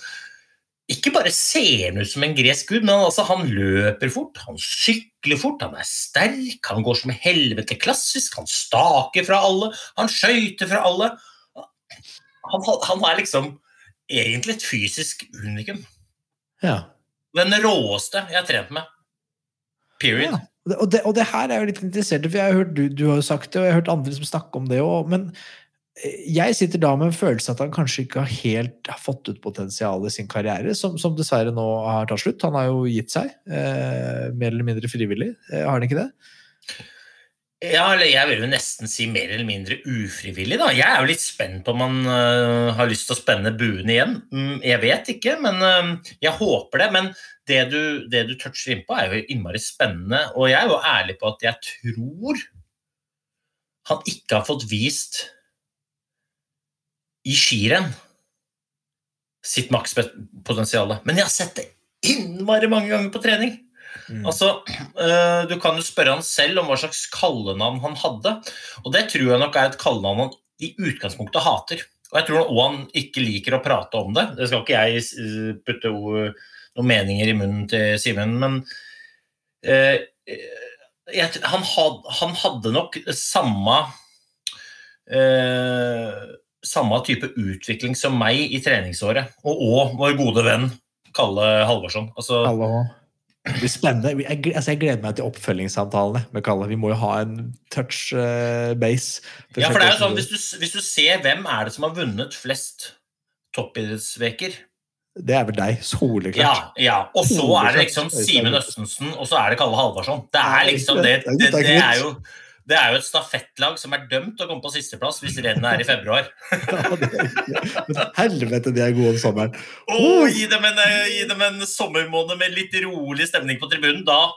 ikke bare ser han ut som en gresk gud, men altså, han løper fort, han sykler fort, han er sterk, han går som helvete klassisk, han staker fra alle, han skøyter fra alle. Han, han er liksom egentlig et fysisk unikum. Ja. Den råeste jeg har trent med. Period. Ja. Og, det, og det her er jo litt interessert for jeg har hørt du, du har sagt det, og jeg har hørt andre som snakker om det òg. Men jeg sitter da med en følelse at han kanskje ikke har helt fått ut potensialet i sin karriere, som, som dessverre nå har tatt slutt. Han har jo gitt seg, eh, mer eller mindre frivillig. Eh, har han ikke det? Ja, eller jeg vil jo nesten si mer eller mindre ufrivillig. da. Jeg er jo litt spent på om han uh, har lyst til å spenne buen igjen. Mm, jeg vet ikke, men uh, jeg håper det. Men det du, det du toucher innpå, er jo innmari spennende. Og jeg er jo ærlig på at jeg tror han ikke har fått vist i skirenn sitt makspotensial. Men jeg har sett det innmari mange ganger på trening. Mm. Altså, øh, Du kan jo spørre han selv om hva slags kallenavn han hadde. Og det tror jeg nok er et kallenavn han i utgangspunktet hater. Og jeg tror òg han ikke liker å prate om det. Det skal ikke jeg øh, putte noen meninger i munnen til Simen, men uh, jeg, han, had, han hadde nok samme øh, samme type utvikling som meg i treningsåret. Og òg vår gode venn Kalle Halvorsson. Altså. Det blir spennende. Jeg, altså jeg gleder meg til oppfølgingssamtalene med Kalle. Vi må jo ha en touch uh, base. Ja, for det er jo sånn, hvis du, hvis du ser hvem er det som har vunnet flest toppidrettsveker Det er vel deg. Ja, Soleklart. ja. Og så er det liksom Simen Østensen, og så er det Kalle Halvorsson. Det er liksom det, Det det, det, er jo, det er jo et stafettlag som er dømt til å komme på sisteplass hvis rennet er i februar. Men helvete, de er gode om sommeren. Å, gi, dem en, eh, gi dem en sommermåned med litt rolig stemning på tribunen. Da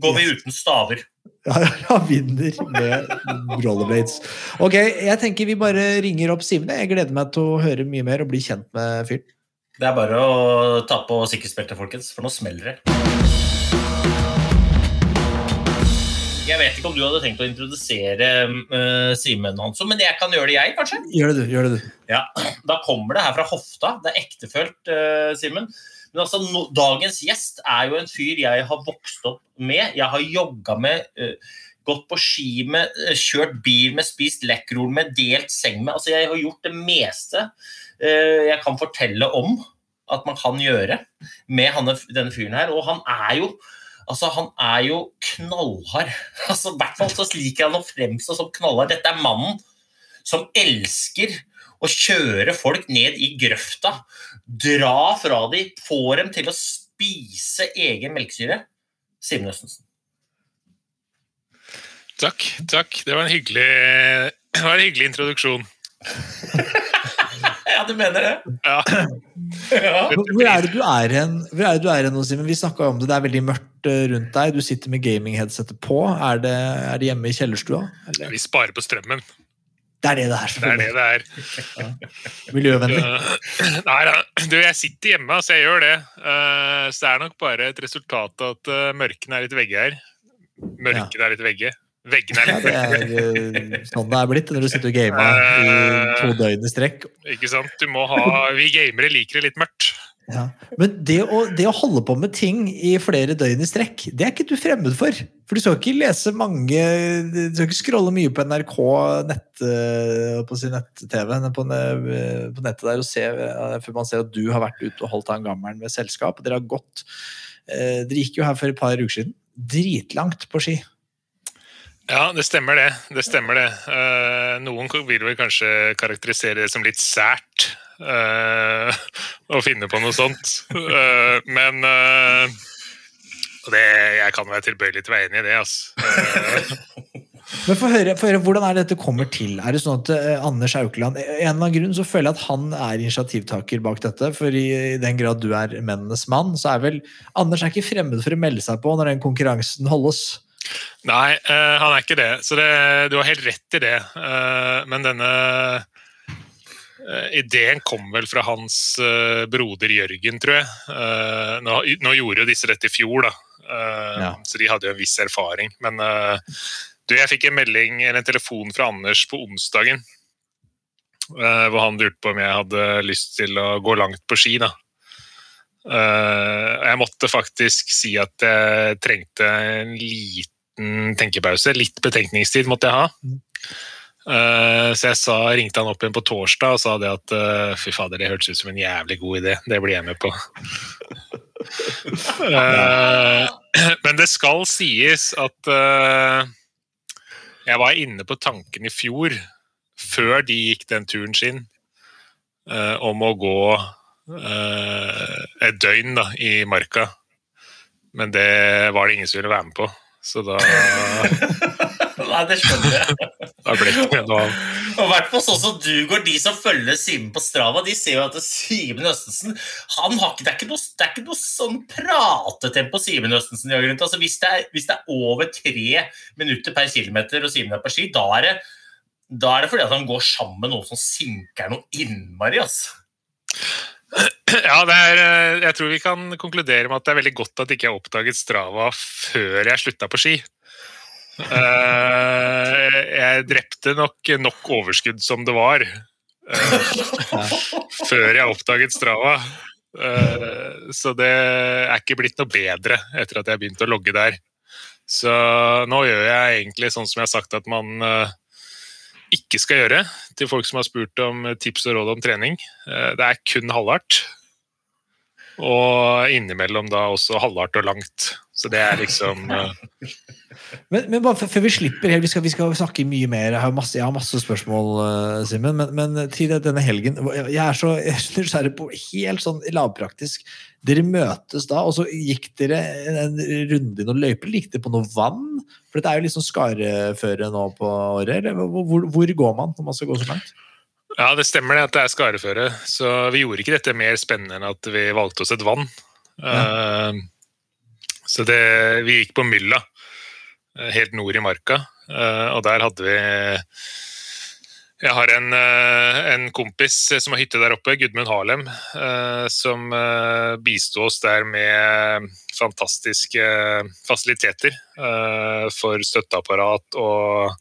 går vi uten staver. Ja, ja, vinner med rollerblades. Ok, jeg tenker vi bare ringer opp Simen. Jeg gleder meg til å høre mye mer og bli kjent med fyren. Det er bare å ta på sikkerhetsbeltet, folkens, for nå smeller det. Jeg vet ikke om du hadde tenkt å introdusere uh, Simen Hansson, men jeg kan gjøre det, jeg, kanskje? Gjør det du. gjør det du. Ja, Da kommer det her fra hofta. Det er ektefølt, uh, Simen. Men altså, no, dagens gjest er jo en fyr jeg har vokst opp med. Jeg har jogga med, uh, gått på ski med, kjørt bil med, spist lekkerol med, delt seng med. Altså, jeg har gjort det meste jeg kan fortelle om at man kan gjøre med han, denne fyren her. Og han er jo Altså, Han er jo knallhard. Altså, I hvert fall så liker han å fremstå som knallhard. Dette er mannen som elsker å kjøre folk ned i grøfta, dra fra dem, få dem til å spise egen melkesyre. Simen Østensen. Takk. takk. Det var en hyggelig, det var en hyggelig introduksjon. Ja, du mener det? Ja. Ja. Hvor er det du er hen? Hvor er det du er hen nå, Simen? Vi snakka om det, det er veldig mørkt eh, rundt deg. Du sitter med gaming-headsetet på. Er det, er det hjemme i kjellerstua? Eller? Vi sparer på strømmen. Det er det det er, Det er det det er. Miljøvennlig. Uh, Nei da. Du, jeg sitter hjemme, så jeg gjør det. Uh, så det er nok bare et resultat av at uh, mørkene er litt vegge her. Mørkene er litt vegge. Veggene er Ja, det er eh, sånn det er blitt når du sitter og gamer i to døgn i strekk. Ikke sant? Du må ha Vi gamere liker det litt mørkt. Ja. Men det å, det å holde på med ting i flere døgn i strekk, det er ikke du fremmed for. For du skal ikke lese mange Du skal ikke scrolle mye på NRK nett, eh, på sin nett-TV på, på nettet der og se eh, før man ser at du har vært ute og holdt han en gammel med selskap. Dere har gått eh, Dere gikk jo her for et par uker siden. Dritlangt på ski. Ja, det stemmer det. Det stemmer det. Eh, noen vil vel kanskje karakterisere det som litt sært uh, å finne på noe sånt. Uh, men uh, det, jeg kan være tilbøyelig til å være enig i det, altså. Men få høre, høre, Hvordan er det dette kommer til? Er det sånn at Anders Aukeland En eller annen grunn så føler jeg at han er initiativtaker bak dette. For i, i den grad du er mennenes mann, så er vel Anders er ikke fremmed for å melde seg på når den konkurransen holdes. Nei, eh, han er ikke det. Så det, du har helt rett i det. Eh, men denne eh, ideen kom vel fra hans broder Jørgen, tror jeg. Nå, nå gjorde jo disse dette i fjor, da. Ja. Så de hadde jo en viss erfaring. Men du, jeg fikk en melding eller en telefon fra Anders på onsdagen. hvor han lurte på om jeg hadde lyst til å gå langt på ski. da. Jeg måtte faktisk si at jeg trengte en liten tenkepause. Litt betenkningstid måtte jeg ha. Eh, så jeg sa, ringte han opp igjen på torsdag og sa det at eh, fy fader, det hørtes ut som en jævlig god idé. Det blir jeg med på. Eh, men det skal sies at jeg var inne på tanken i fjor, før de gikk den turen sin, om å gå et døgn da, i marka. Men det var det ingen som ville være med på. Så da, Nei, det skjønner jeg. da ble det ikke noe av. Og i hvert fall sånn som du går, De som følger Simen på Strava, de ser jo at Simen Østensen han har ikke, det, er ikke noe, det er ikke noe sånn pratetempo Simen Østensen gjør. Altså, hvis, det er, hvis det er over tre minutter per kilometer og Simen er på ski, da er det, da er det fordi at han går sammen med noen som sinker noe innmari. Altså. Ja, det er, eh, jeg tror vi kan konkludere med at det er veldig godt at ikke jeg oppdaget Strava før jeg slutta på ski. Eh, jeg drepte nok nok overskudd som det var, eh, før jeg oppdaget Strava. Så det er ikke blitt noe bedre etter at jeg begynte å logge der. Så nå gjør jeg egentlig sånn som jeg har sagt at man ikke skal gjøre til folk som har spurt om tips og råd om trening. Eh, Det er kun halvhardt. Og innimellom da også halvhardt og langt. Så det er liksom uh... Men, men bare før- vi slipper helt, vi skal, vi skal snakke mye mer. Jeg har masse, jeg har masse spørsmål, eh, Simen. Men, men til denne helgen Jeg er så er nysgjerrig på helt sånn lavpraktisk. Dere møtes da, og så gikk dere en runde i noen løyper. Gikk dere på noe vann? For dette er jo sånn skareføre nå på året. Hvor, hvor går man når man skal gå så langt? Ja, det stemmer det at det er skareføre. Så vi gjorde ikke dette mer spennende enn at vi valgte oss et vann. Eh, Så det, vi gikk på Mylla, eh, helt nord i marka. uh, Og der hadde vi Jeg har en, en kompis som har hytte der oppe, Gudmund Harlem, som bisto oss der med fantastiske fasiliteter for støtteapparat og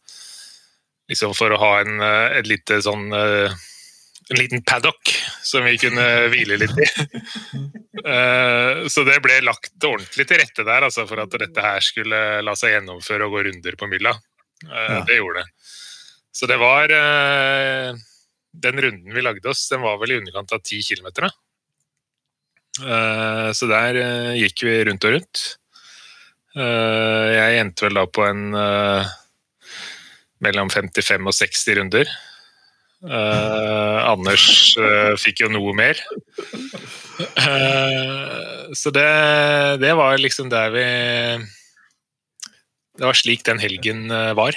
liksom for å ha en, eh, et lite sånn eh, en liten paddock som vi kunne hvile litt i. Eh, Så det ble lagt ordentlig til rette der altså, for at dette her skulle la seg gjennomføre og gå runder på mylla. Det gjorde det. Så det var Den runden vi lagde oss, den var vel i underkant av ti kilometer. Så der gikk vi rundt og rundt. Jeg endte vel da på en mellom 55 og 60 runder. Eh, Anders eh, fikk jo noe mer. Eh, så det, det var liksom der vi Det var slik den helgen var,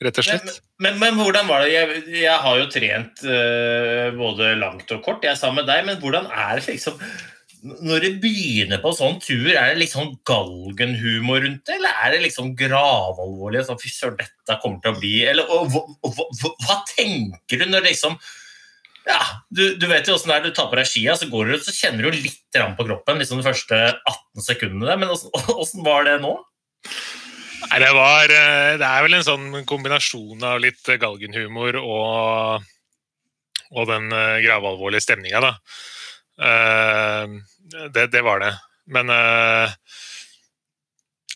rett og Men, slett. men, men hvordan var det? Jeg, jeg har jo trent både langt og kort, jeg er sammen med deg, men hvordan er det liksom når du begynner på sånn tur, er det liksom galgenhumor rundt det, eller er det liksom gravalvorlig? Sånn, Fy søren, dette kommer til å bli Eller og, hva, og, hva, tenker du når liksom ja, du, du vet jo åssen det er, du tar på deg skia, så går du ut, så kjenner du litt på kroppen liksom de første 18 sekundene. Men åssen var det nå? Nei, det var eh, Det er vel en sånn kombinasjon av litt galgenhumor og, og den eh, gravalvorlige stemninga, da. Eh, Det, det var det. Men eh,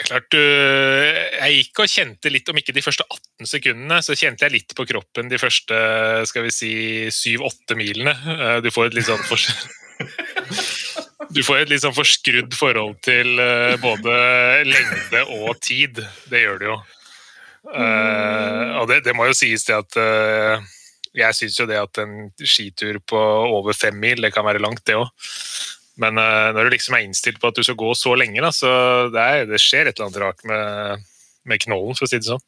klart du Jeg gikk og kjente litt, om ikke de første 18 sekundene, så kjente jeg litt på kroppen de første skal vi si 7-8 milene. Eh, Du får et litt sånn for... Du får et litt sånn forskrudd forhold til eh, både lengde og tid. Det gjør du jo. Eh, og det, det må jo sies til at eh, Jeg syns jo det at en skitur på over fem mil, det kan være langt, det òg. Men eh, når du liksom er innstilt på at du skal gå så lenge, da, så det, er, det skjer et eller annet rart med, med knollen, for å si det sånn.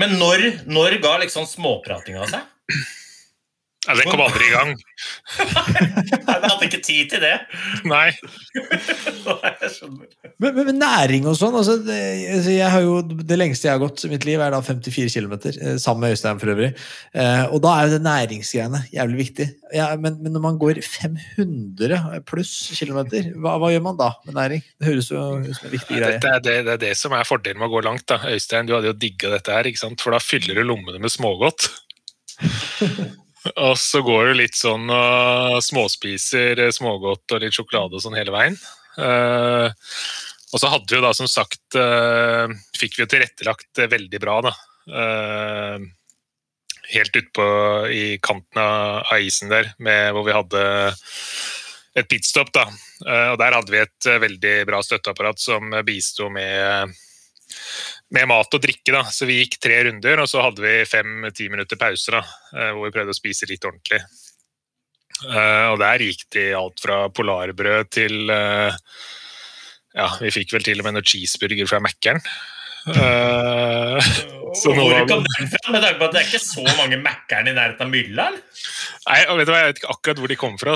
Men når, når ga liksom småpratinga seg? Ja, den kom aldri i gang. Nei, Jeg hadde ikke tid til det. Nei. Jeg skjønner. Men, men, men næring og sånn altså, det, altså, jeg har jo, det lengste jeg har gått i mitt liv, er da 54 km, sammen med Øystein for øvrig. Eh, og da er jo det næringsgreiene jævlig viktig. Ja, men, men når man går 500 pluss kilometer, hva, hva gjør man da med næring? Det høres jo ut som en viktig greie. Ja, er det, det er det som er fordelen med å gå langt. da. Øystein, du hadde jo digga dette her, ikke sant? for da fyller du lommene med smågodt. Og så går du litt sånn og småspiser smågodt og litt sjokolade og sånn hele veien. Eh, og så hadde vi da som sagt eh, Fikk vi jo tilrettelagt det veldig bra, da. Eh, helt utpå i kanten av, isen der, med, hvor vi hadde et pitstop. da. Eh, og der hadde vi et eh, veldig bra støtteapparat som bisto med med mat og drikke. da, så Vi gikk tre runder, og så hadde vi fem-ti minutter pause. da, eh, Hvor vi prøvde å spise litt ordentlig. Uh, og der gikk det alt fra polarbrød til uh, Ja, vi fikk vel til og med noen cheeseburger fra Mækkern. Eh, så nå Hvor kom det- den fra? Med tanke på at det er ikke så mange Mækkern i nærheten av mylla? Nei, og vet du hva, Jeg vet ikke akkurat hvor de kom fra.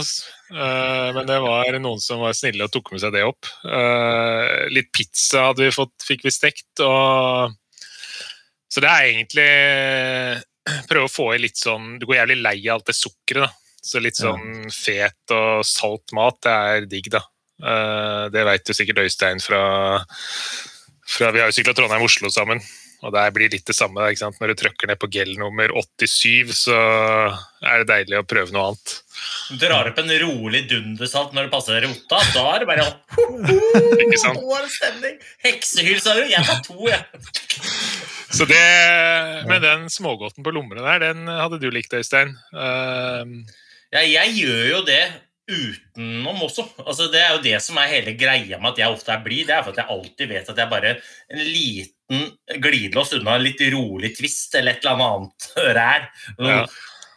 Eh, men det var noen som var snille og tok med seg det opp. Eh, litt pizza hadde vi fått, fikk vi stekt. Og... Så det er egentlig Prøve å få i litt sånn Du går jævlig lei av alt det sukkeret. da. Så litt sånn fet og salt mat, det er digg, da. Eh, det veit jo sikkert Øystein fra, fra Vi har jo sykla Trondheim-Oslo sammen. Og der blir litt det samme. Ikke sant? Når du trykker ned på gel nummer 87, så er det deilig å prøve noe annet. Du drar opp en rolig dundersalt når det passer rota. Da er det bare Ikke sant? Nå er det stemning! Heksehyl, sa du. Jeg tar to, jeg. Så det, Men den smågodten på lommene der, den hadde du likt, Øystein. Uh, Ja, jeg gjør jo det utenom også. Altså, det er jo det som er hele greia med at jeg ofte er blid. Det er for at jeg alltid vet at jeg bare en liten glidelås unna litt rolig twist eller et eller annet rær. Noen, Ja.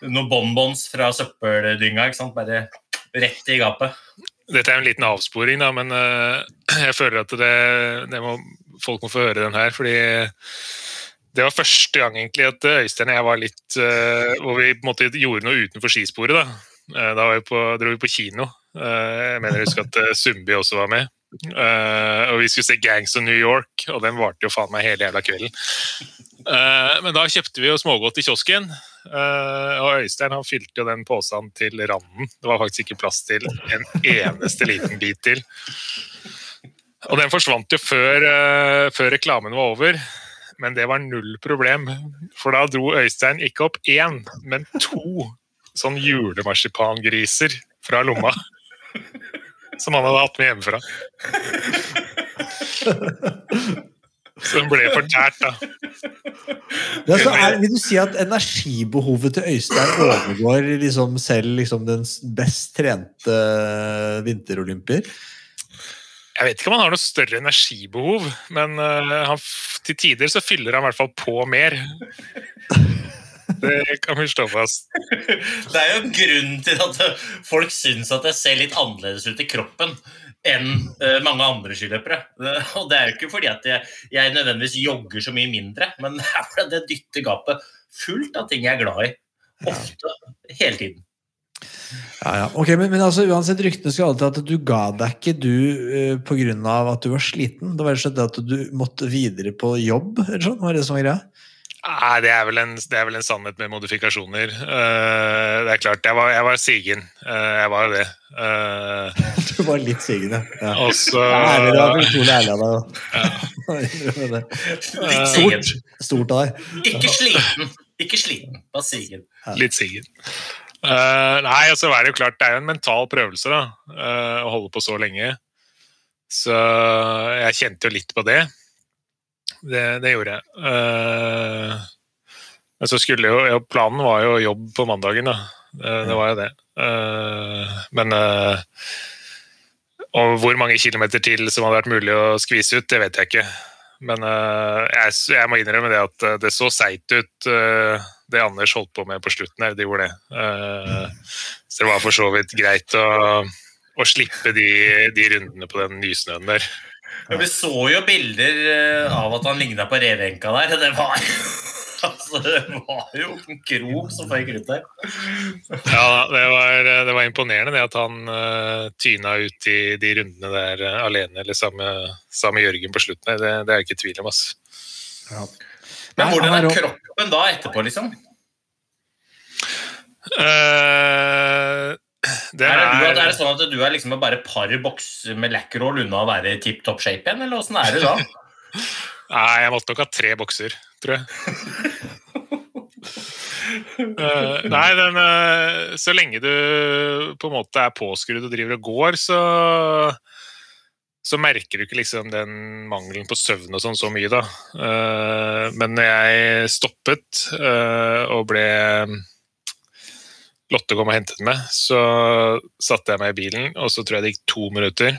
Noen bonbons fra søppeldynga. ikke sant? Bare rett i gapet. Dette er en liten avsporing, da, men uh, jeg føler at det, det må, folk må få høre den her. fordi det var første gang egentlig at Øystein og jeg var litt uh, Hvor vi på en måte gjorde noe utenfor skisporet. Da Eh, Da var vi på, dro vi på kino. Uh, Jeg mener jeg husker at eh, Sundby også var med. Eh, og vi skulle se Gangs of New York, og den varte jo faen meg hele jævla kvelden. Uh, men da kjøpte vi jo smågodt i kiosken, uh, og Øystein han fylte jo den posen til randen. Det var faktisk ikke plass til en eneste liten bit til. Og den forsvant jo før, før reklamen var over. Men det var null problem, for da dro Øystein ikke opp én, men to sånn julemarsipangriser fra lomma. Som han hadde hatt med hjemmefra. Så den ble fortært, da. Ja, så er, vil du si at energibehovet til Øystein overgår liksom selv liksom den best trente vinterolympier? Jeg vet ikke om han har noe større energibehov, men uh, han, til tider så fyller han i hvert fall på mer. Det kan vi slå fast. Det er jo en grunn til at eh, folk syns at jeg ser litt annerledes ut i kroppen enn eh, mange andre skiløpere. Eh, Og det er jo ikke fordi at jeg, jeg nødvendigvis jogger så mye mindre, men det er fordi det dytter gapet fullt av ting jeg er glad i. Ofte. Hele tiden. Ja, ja. Ok, men, men altså, uansett, ryktene skal alltid at du ga deg ikke du uh, på grunn av at du var sliten. Det var rett og slett det at du måtte videre på jobb? eller sånn? Var det som var greia? Nei, det er vel en, det er vel en sannhet med modifikasjoner. Uh, det er klart, jeg var, jeg var sigen. Uh, jeg var jo det. Uh, Du var litt sigende. Ja. og så Ærlig, det var utrolig ærlig av deg. sigen. Stort, stort av deg. Ikke sliten. Ikke sliten, bare sigen. Litt sigen. Eh, nei, og så er det jo klart, det er jo en mental prøvelse da, eh, å holde på så lenge. Så jeg kjente jo litt på det. Det, det gjorde jeg. Uh, men så skulle jo, ja, planen var jo jobb på mandagen, da. Uh, det var jo det. Uh, men eh, og hvor mange kilometer til som hadde vært mulig å skvise ut, det vet jeg ikke. Men eh, jeg, jeg må innrømme det at eh, det så seigt ut, eh, det Anders holdt på med på slutten her. Det gjorde det. Eh, så det var for så vidt greit å, å slippe de, de rundene på den nysnøen der. Ja, Vi så jo bilder eh, av at han ligna på revenka der. Det var, altså, det var jo en krok som føyk ut der. Ja, det var, det var imponerende det at han uh, tyna ut i de rundene der uh, alene, eller sammen med- Jørgen på slutten. Det, det er jeg ikke tvil om. ass. Men Nei, hvordan er kroppen da etterpå, liksom? Eh, Er det, du, er, at- er det sånn at du er liksom bare par bokser med Lacquerol unna å være i tipp topp shape igjen, eller åssen er det da? Nei, jeg måtte nok ha tre bokser, tror jeg. uh, nei, den, uh, så lenge du på en måte er påskrudd og driver og går, så så merker du ikke liksom den mangelen på søvn og sånn så mye, da. Uh, men jeg stoppet eh, og ble Lotte kom og hentet meg, så satte jeg meg i bilen, og så tror jeg det gikk to minutter.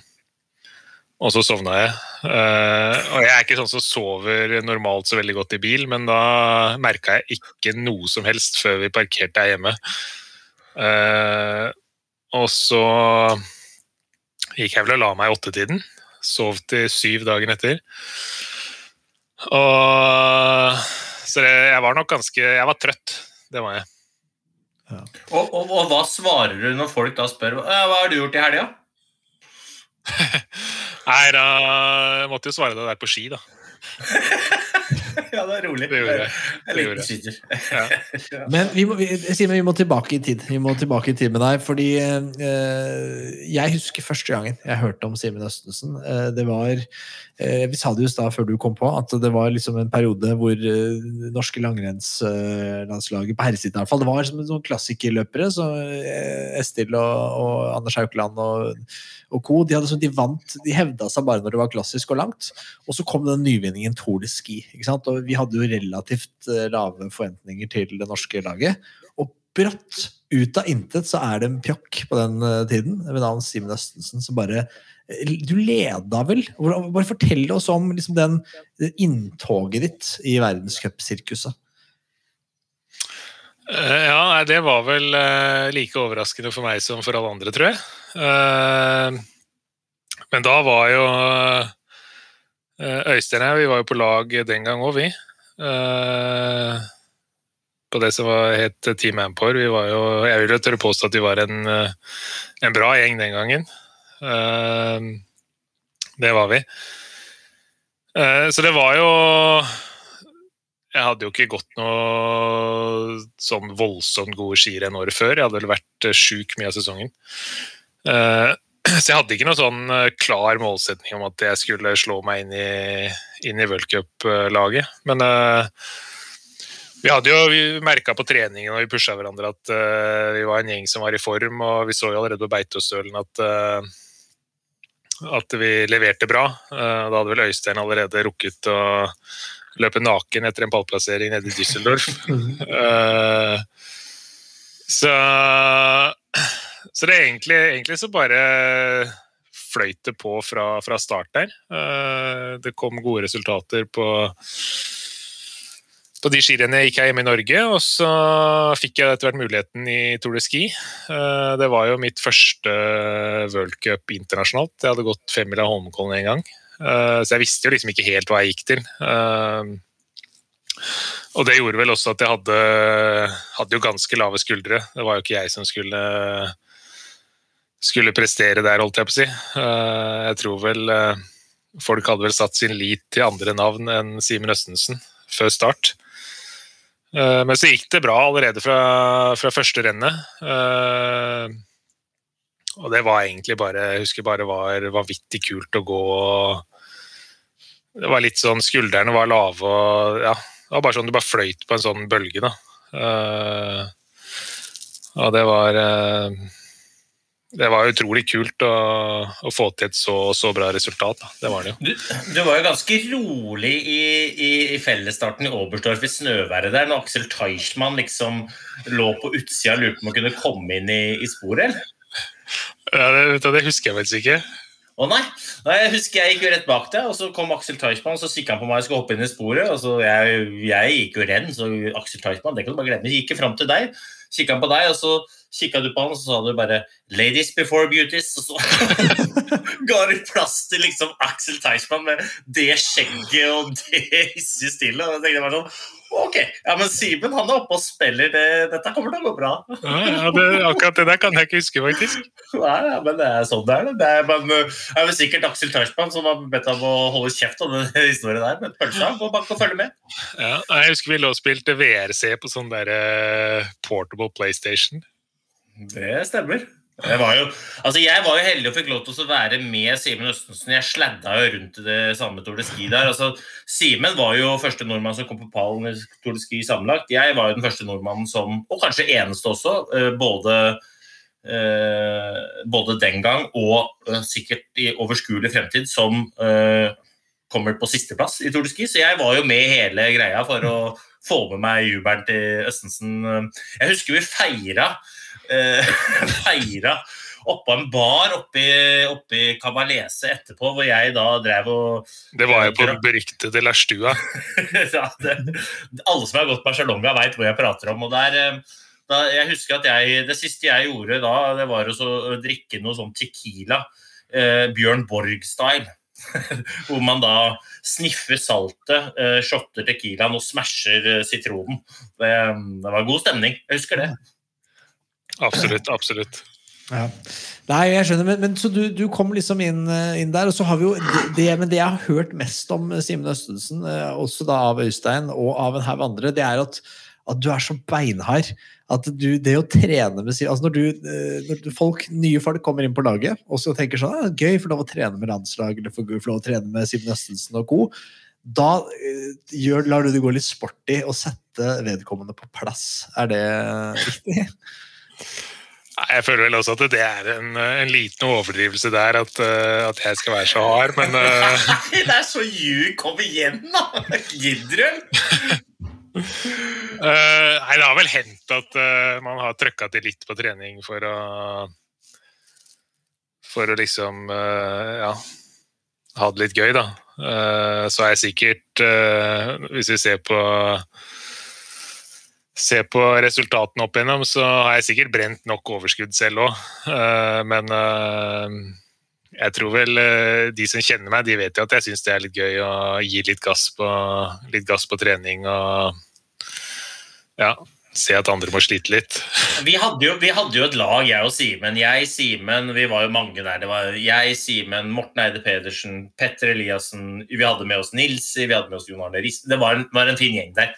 Og så sovna jeg. Eh, og jeg er ikke sånn som sover normalt så veldig godt i bil, men da merka jeg ikke noe som helst før vi parkerte her hjemme. Eh, og så gikk jeg vel og la meg i åttetiden. Sov til syv dagen etter. Og Så jeg var nok ganske Jeg var trøtt. Det var jeg. Og, og, og hva svarer du når folk da spør «Øh, hva har du gjort i helga? Nei, da jeg måtte jo svare det der på ski, da. ja, det er rolig. Det gjorde jeg. Det gjorde jeg. Men vi må, vi, må tilbake i tid. Vi må tilbake i tid med deg, fordi eh, jeg husker første gangen jeg hørte om Simen Østensen. Eh, det var eh, Vi sa det jo da før du kom på, at det var liksom en periode hvor det norske langrennslandslaget, på herresiden i hvert fall, det var som noen klassikerløpere, så eh, Estil og, og Anders Haukeland og, og co. De, hadde, sånn- de vant, de hevda seg bare når det var klassisk og langt. Og så kom den nyvinningen Tour de Ski. Ikke sant? Og vi hadde jo relativt eh, lave forventninger til det norske laget. Brått, ut av intet, så er det en pjokk på den eh, tiden ved navn Simen Østensen som bare eh, Du leda vel? Bare fortell oss om liksom, den, den inntoget ditt i verdenscupsirkuset. Eh, Ja, det var vel like overraskende for meg som for alle andre, tror jeg. Men da var jo Øystein og jeg, vi var jo på lag den gang òg, vi. På det som var, het Team Ampor. Vi var jo, jeg vil jo tørre påstå at vi var en, eh, en bra gjeng den gangen. Eh, det var vi. Eh, så det var jo jeg hadde jo ikke gått noe sånn voldsomt gode skirenn året før. Jeg hadde vel vært sjuk mye av sesongen. Så jeg hadde ikke noe sånn klar målsetning om at jeg skulle slå meg inn i, inn i worldcup-laget. Men eh, vi hadde jo vi merka på treningen og vi pusha hverandre at uh, vi var en gjeng som var i form, og vi så jo allerede på Beitostølen at uh, at vi leverte bra. Uh, Da hadde vel Øystein allerede rukket å løpe naken etter en pallplassering nede i Düsseldorf. Så, så det er egentlig, egentlig så bare fløyt det på fra, fra start der. Det kom gode resultater på på de skirennene gikk jeg hjemme i Norge, og så fikk jeg etter hvert muligheten i Tour de Ski. Eh, Det var jo mitt første worldcup internasjonalt. Jeg hadde gått femmila Holmenkollen en gang. Eh, Så jeg visste jo liksom ikke helt hva jeg gikk til. Eh, Og det gjorde vel også at jeg hadde, hadde jo ganske lave skuldre. Det var jo ikke jeg som skulle, skulle prestere der, holdt jeg på å si. Jeg tror vel folk hadde vel satt sin lit til andre navn enn Simen Østensen før start. Eh, Men så gikk det bra allerede fra, fra første rennet. Eh, Og det var egentlig bare Jeg husker bare var vanvittig kult å gå. Det var litt sånn Skuldrene var lave og ja, det var bare sånn du bare fløyt på en sånn bølge, da. Eh, Og det var Det var utrolig kult å, å få til et så, så bra resultat. Da. Det var det jo. Du, du var jo ganske rolig i, i, i fellesstarten i Oberstdorf i snøværet der, når Aksel Teichmann liksom lå på utsida og lurte på om han kunne komme inn i, i sporet. eller? Ja, det, det husker jeg faktisk ikke. Å nei. nei, jeg husker jeg gikk jo rett bak deg, og så kom Aksel Teichmann, så kikka han på meg og skulle hoppe inn i sporet. og så jeg, jeg gikk jo renn, så Aksel Teichmann, det kan du bare glemme. Jeg gikk fram til deg, kikka han på deg, og så kikket du på han, og så sa du bare 'Ladies before beauties', og så ga du plass til liksom Axel Teichmann med det skjegget og det hissige stilet. Og jeg tenkte bare sånn Ok, ja, men Simen han er oppe og spiller. Det, dette kommer til å gå bra. Ja, ja, det, akkurat det der kan jeg ikke huske, faktisk. Nei, ja, men det er sånn det er. Det er, men, det er vel sikkert Aksel Teichmann som har bedt ham å holde kjeft om den historien der. Men pølsa går bak og følger med. Ja, jeg husker vi lå og spilte VRC på sånn der uh, portable PlayStation. Det stemmer. Jeg var, jo, altså jeg var jo heldig og fikk lov til å være med Simen Østensen. Jeg sladda jo rundt i det samme Tour de Ski der. Altså, Simen var jo første nordmann som kom på pallen i Tour de Ski sammenlagt. Jeg var jo den første nordmannen som, og kanskje eneste også, eh, både, eh, både den gang og eh, sikkert i overskuelig fremtid, som kommer på sisteplass i Tour de Ski. Så jeg var jo med hele greia for å få med meg jubelen til Østensen. Jeg husker vi feira eh, feira oppå en bar oppe i Kabalese etterpå, hvor jeg da drev og Det var jo på den beryktede Lærstua. ja, det, alle som har gått Barcelona, veit hvor jeg prater om. og der, eh, da, jeg husker at jeg, Det siste jeg gjorde da, det var å drikke noe sånn Tequila. Eh, Bjørn Borg-style. hvor man da sniffer saltet, eh, shotter Tequilaen og smasher eh, sitronen. Det, det var god stemning. Jeg husker det. Absolutt. absolutt. Ja. Nei, jeg skjønner, men, men så du, du, kom liksom inn, eh, inn, der. Og så har vi jo det, men det jeg har hørt mest om Simen Østensen, eh, også da av Øystein og av en haug andre, det er at, at, du er så beinhard. At du, det å trene med altså når, du, eh, når folk, nye folk kommer inn på laget og så tenker sånn ah, gøy for lov å trene med landslag eller for lov å trene med Simen Østensen og co., da gjør, lar du det gå litt sporty å sette vedkommende på plass. Er det riktig? Jeg føler vel også at det er en, en liten overdrivelse der, at, uh, at, jeg skal være så hard, men Nei, Det er så ljug! Kom igjen, da! Gidder du? uh, nei, det har vel hendt at man har trøkka til litt på trening for å For å liksom ja, ha det litt gøy, da. så er jeg sikkert, hvis vi ser på ser på resultatene opp igjennom, så har jeg sikkert brent nok overskudd selv òg. Eh, men eh, jeg tror vel eh, de som kjenner meg, de vet jo at jeg syns det er litt gøy å gi litt gass på, litt gass på trening og ja, se at andre må slite litt. Vi hadde jo, vi hadde jo et lag, jeg og Simen. Jeg, Simen, vi var jo mange der. Det var jeg, Simen, Morten Eide Pedersen, Petter Eliassen. Vi hadde med oss Nilsi, vi hadde med oss Jon Arne Riis. Det var en, var en fin gjeng der.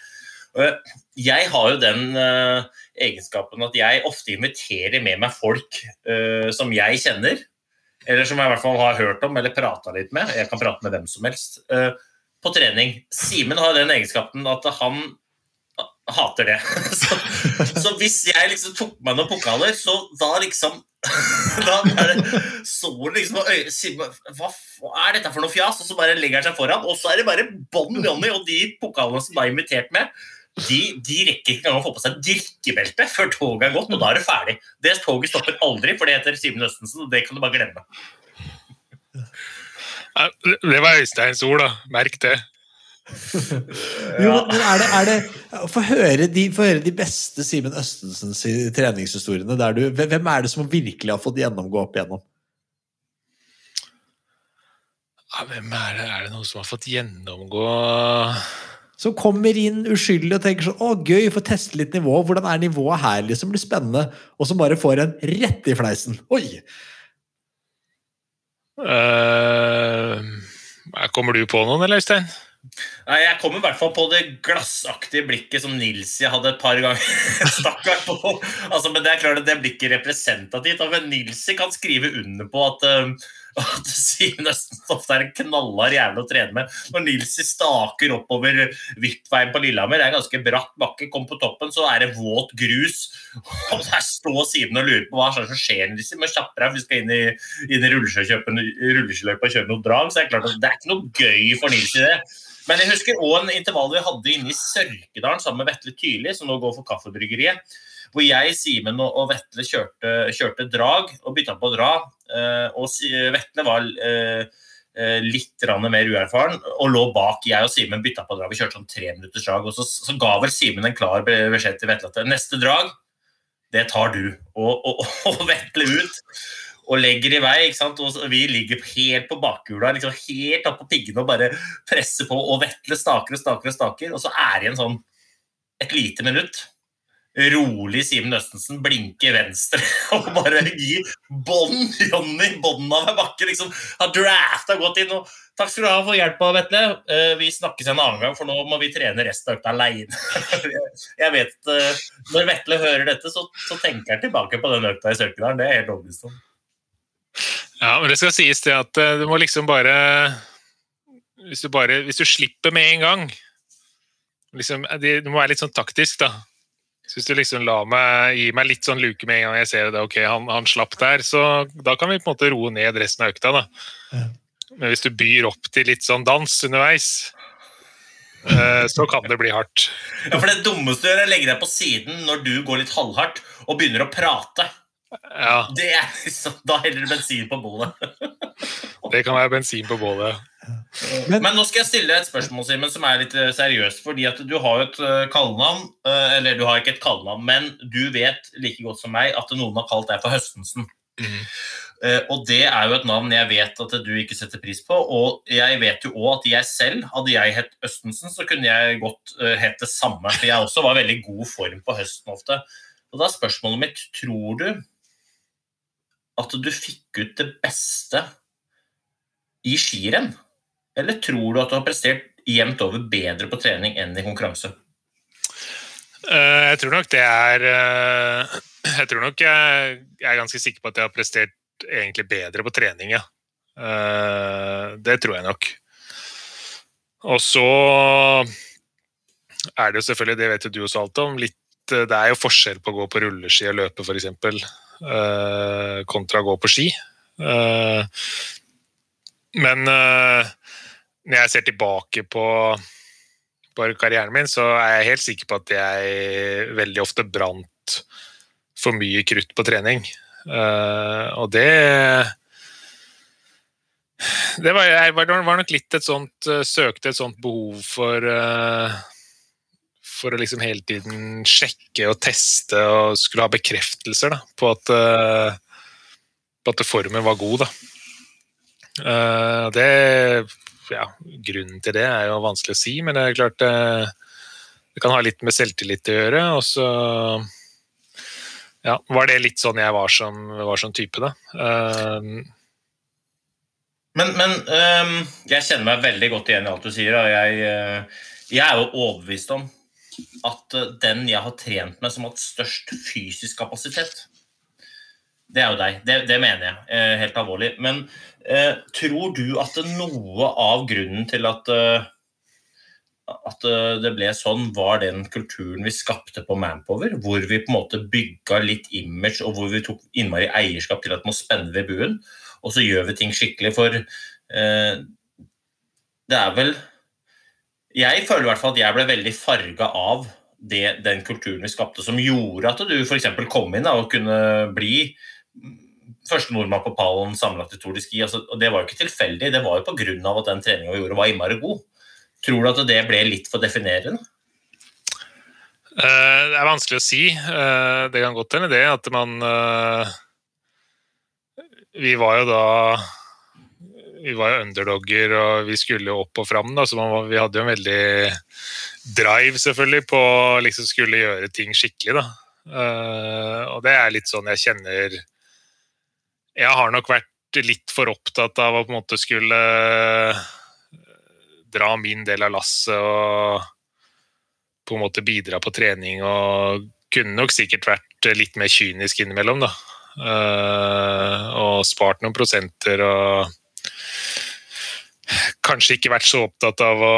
Jeg har jo den uh, egenskapen at jeg ofte inviterer med meg folk uh, som jeg kjenner, eller som jeg i hvert fall har hørt om eller prata litt med. Jeg kan prate med hvem som helst. Uh, på trening. Simen har den egenskapen at han hater det. så, så, hvis jeg liksom tok meg noen pokaler, så da liksom da det, så liksom Hva er dette for noe fjas? Og så bare legger han seg foran, og så er det bare bånn Johnny og de pokalene som da er invitert med de, de, rekker ikke engang å få på seg drikkebelte før toget er gått, og da er det ferdig. Det toget stopper aldri, for det heter Simen Østensen, og det kan du bare glemme. Det var Øysteins ord, da. Merk det. jo, men er det, er det Få høre, de, høre de beste Simen Østensens treningshistoriene. Der du, hvem er det som virkelig har fått gjennomgå opp igjennom? Ja, hvem er det? Er det noen som har fått gjennomgå som kommer inn uskyldig og tenker sånn 'Å, gøy, få teste litt nivå'. Hvordan er nivået her? liksom blir spennende. Og som bare får en rett i fleisen. Oi! Uh, kommer du på noen, eller, Øystein? Nei, Jeg kommer i hvert fall på det glassaktige blikket som Nilsi hadde et par ganger. Stakkar på. Altså, men det er klart at det blir ikke representativt. Men Nilsi kan skrive under på at uh, at Simen ofte er en knallhard jævel å trene med. Når Nilsi staker oppover Hvittveien på Lillehammer, det er en ganske bratt bakke, kom på toppen, så er det våt grus. Og der står Simen og lurer på hva som skjer. Nilsi, men kjappere vi skal inn i, inn i rulleskiløypa og kjøre noe drag. Så er det klart at det er ikke noe gøy for Nilsi, det. Men jeg husker òg en intervall vi hadde inne i Sørkedalen sammen med Vetle Tyrli, som nå går for Kaffebryggeriet hvor jeg, Simen og Vetle kjørte, kjørte, drag og bytta på å dra. Eh, og Vetle var eh, eh, litt mer uerfaren og lå bak. Jeg og Simen bytta på drag. Vi kjørte sånn tre minutters drag, og så, så ga vel Simen en klar beskjed til Vetle at neste drag, det tar du. Og, og, og Vetle ut. Og legger i vei, ikke sant? og vi ligger helt på bakhjula, liksom helt opp på piggene og bare presser på. Og Vetle staker og staker og staker, og så er det igjen sånn et lite minutt. Rolig Simen Østensen blinker venstre og bare gi bånn Jonny bånden av en bakke. liksom Har drafta godt inn. og Takk skal du ha for hjelpa, Vetle. Eh, Vi snakkes en annen gang, for nå må vi trene resten av økta aleine. Jeg vet, eh, Når Vetle hører dette, så, så tenker han tilbake på den økta i Sørkedalen. Det er helt overbevist om. Ja, men det skal sies det at eh, du må liksom bare Hvis du, bare, hvis du slipper med en gang liksom, Du må være litt sånn taktisk, da. Så hvis du liksom la meg gi meg litt sånn luke med en gang jeg ser det, ok, han, han slapp der, så da kan vi på en måte roe ned resten av økta. da. Ja. Men hvis du byr opp til litt sånn dans underveis, eh, så kan det bli hardt. Ja, for Det dummeste du gjør, er å legge deg på siden når du går litt halvhardt og begynner å prate. Ja, Det er liksom, Da heller du bensin på bålet. det kan være bensin på bålet. Men- Men nå skal jeg stille deg et spørsmål, Simon, som er litt eh, seriøst. fordi at du har et eh, kallenavn, eh, eller du har ikke et kallenavn, men du vet like godt som meg at noen har kalt deg for Høstensen. Eh, Og det er jo et navn jeg vet at du ikke setter pris på. Og jeg vet jo òg at jeg selv, hadde jeg hett Østensen, så kunne jeg godt hett det samme. For jeg også var veldig god form på høsten ofte. Og da er spørsmålet mitt tror du at du fikk ut det beste i skirenn? Eller tror du at du har prestert jevnt over bedre på trening enn i konkurranse? Eh, Jeg tror nok det er eh, Jeg tror nok jeg, jeg er ganske sikker på at jeg har prestert egentlig bedre på trening, ja. Eh, Det tror jeg nok. Og så er det jo selvfølgelig, det vet jo du også alt om, litt Det er jo forskjell på å gå på rulleski og løpe, f.eks., kontra å gå på ski. Men når jeg ser tilbake på på karrieren min, så er jeg helt sikker på at jeg veldig ofte brant for mye krutt på trening. Uh, og det det var, jeg var, nok litt et sånt eh, Søkte et sånt behov for uh, For å liksom hele tiden sjekke og teste og skulle ha bekreftelser da, på at uh, på at formen var god. da. Uh, det ja, Grunnen til det er jo vanskelig å si, men det er klart det, det kan ha litt med selvtillit å gjøre. Og så ja, var det litt sånn jeg var som, var som type, da. Uh, Men, men um, jeg kjenner meg veldig godt igjen i alt du sier. Og jeg, øh, jeg er jo overbevist om at den jeg har trent med som har hatt størst fysisk kapasitet, det er jo deg. Det, det mener jeg, eh, helt alvorlig. Men eh, tror du at noe av grunnen til at eh, at eh, det ble sånn, var den kulturen vi skapte på Manpower, hvor vi på en måte bygga litt image, og hvor vi tok innmari eierskap til at må spenne ved buen, og så gjør vi ting skikkelig. For eh, det er vel Jeg føler i hvert fall at jeg ble veldig farga av det, den kulturen vi skapte, som gjorde at du f.eks. kom inn da, og kunne bli første nordmann på pallen sammenlagt i Tour de Ski. Altså, og det var jo ikke tilfeldig, det var jo pga. at den treninga vi gjorde, var innmari god. Tror du at det ble litt for definerende? Uh, det er vanskelig å si. Uh, det kan godt hende det at man uh, Vi var jo da Vi var jo underdogger og vi skulle jo opp og fram, da, så var- vi hadde jo en veldig drive selvfølgelig på å liksom skulle gjøre ting skikkelig. da. Og det er litt sånn jeg kjenner Jeg har nok vært litt for opptatt av å på en måte skulle dra min del av lasset og på en måte bidra på trening og kunne nok sikkert vært litt mer kynisk innimellom, da. Eh, og spart noen prosenter og kanskje ikke vært så opptatt av å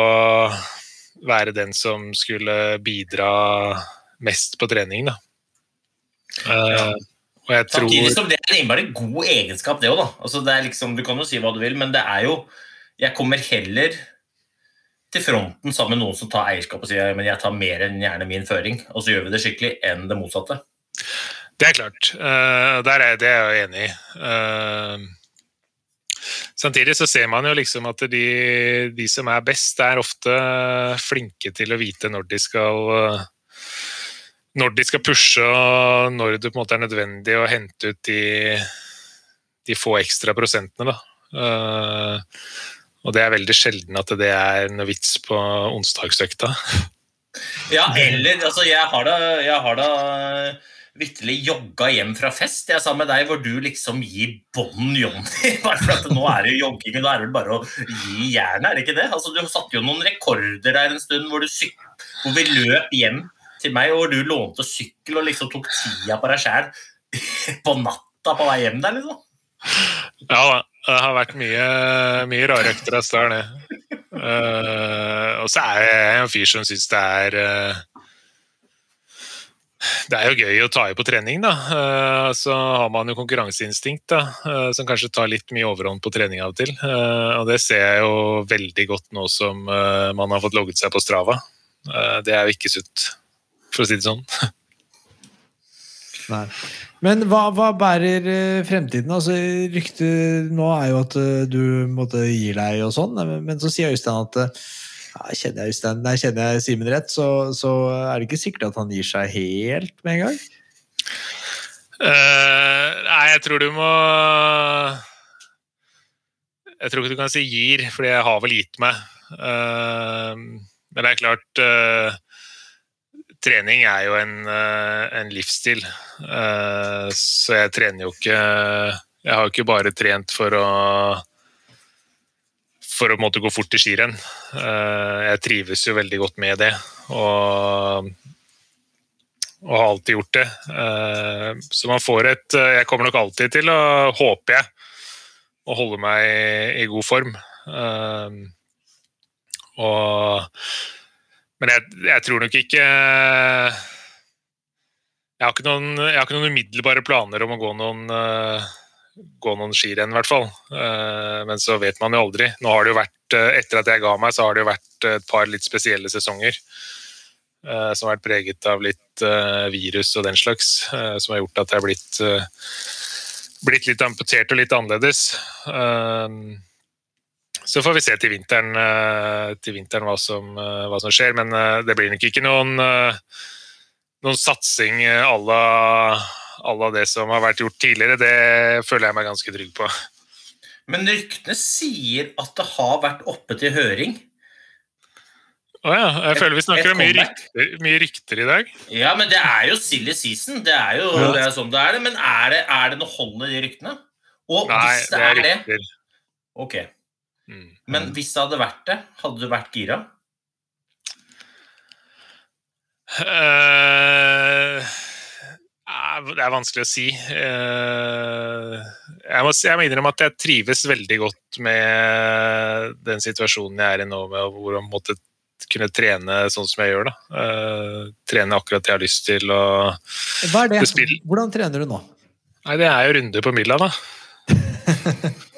være den som skulle bidra mest på trening, da. Ja. og jeg tror Samtidig som det er en innmari god egenskap, det òg, da. Altså, det er liksom, du kan jo si hva du vil, men det er jo Jeg kommer heller til fronten sammen med noen som tar eierskap og sier men jeg tar mer enn gjerne min føring, og så gjør vi det skikkelig, enn det motsatte. Det er klart. Uh, der er, det er jeg enig i. Uh, samtidig så ser man jo liksom at de, de som er best, er ofte flinke til å vite når de skal eh, når de skal pushe, og når det på en måte er nødvendig å hente ut de, de få ekstra prosentene. Da. Eh, og det er veldig sjelden at det er noe vits på onsdagsøkta. Ja, eller altså, jeg har da, jeg har da vitterlig jogga hjem fra fest jeg sa med deg, hvor du liksom gir bånn Jonny. Bare for at nå er det jo jogging, og da er det vel bare å gi jernet, er det ikke det? Altså, Du satte jo noen rekorder der en stund hvor, du hvor vi løp hjem til meg, hvor du lånte sykkel og liksom tok tida på deg sjæl på natta på vei hjem der, liksom. Ja da. Det har vært mye, mye rare økter av start, det. Uh, og så er jeg en fyr som syns det er uh, Det er jo gøy å ta i på trening, da. Uh, så har man jo konkurranseinstinkt, da, som kanskje tar litt mye overhånd på trening av og til. og det ser jeg jo veldig godt nå som man har fått logget seg på Strava. det er jo ikke sunt, for å si det sånn. Nei. Men hva, hva bærer eh, fremtiden? Altså, Ryktet nå er jo at eh, du måtte gi deg og sånn, men, men så sier Øystein at eh, ja, kjenner jeg Øystein, nei, kjenner jeg Simen rett, så, så, er det ikke sikkert at han gir seg helt med en gang? Uh, nei, jeg tror du må Jeg tror ikke du kan si gir, fordi jeg har vel gitt meg. Uh, men det er klart uh, trening er jo en, eh, en livsstil. Eh, så jeg trener jo ikke Jeg har jo ikke bare trent for å for å måtte gå fort i skirenn. Eh, jeg trives jo veldig godt med det. Og, og har alltid gjort det. Så man får et Jeg kommer nok alltid til å, håper jeg, å holde meg i god form. Og men jeg, jeg, tror nok ikke jeg har, ikke noen, jeg har ikke noen umiddelbare planer om å gå noen, uh, gå noen skirenn, i hvert fall. Uh, men så vet man jo aldri. Nå har det jo vært, Etter at jeg ga meg, så har det jo vært et par litt spesielle sesonger. som har vært preget av litt virus og den slags. som har gjort at jeg har blitt, blitt litt amputert og litt annerledes. Så får vi se til vinteren, eh, til vinteren hva, som, eh, hva, som, skjer. Men eh, det blir nok ikke noen, noen satsing à la det som har vært gjort tidligere. Det føler jeg meg ganske trygg på. Men ryktene sier at det har vært oppe til høring. Å oh ja. Jeg føler vi snakker om mye rykter, mye rykter, i dag. Ja, men det er jo silly season. Det er jo ja. det er sånn det er. Men er det, er det noe hold i de ryktene? Og Nei, hvis det, det er, er det Ok. Mm. Men hvis det hadde vært det, hadde du vært gira? Uh, det er vanskelig å si. Uh, jeg, må, jeg må innrømme at jeg trives veldig godt med den situasjonen jeg er i nå, med hvor jeg måtte kunne trene sånn som jeg gjør. da. Uh, trene akkurat det jeg har lyst til. Og Hva er det? Hvordan trener du nå? Nei, Det er jo runde på milla, da.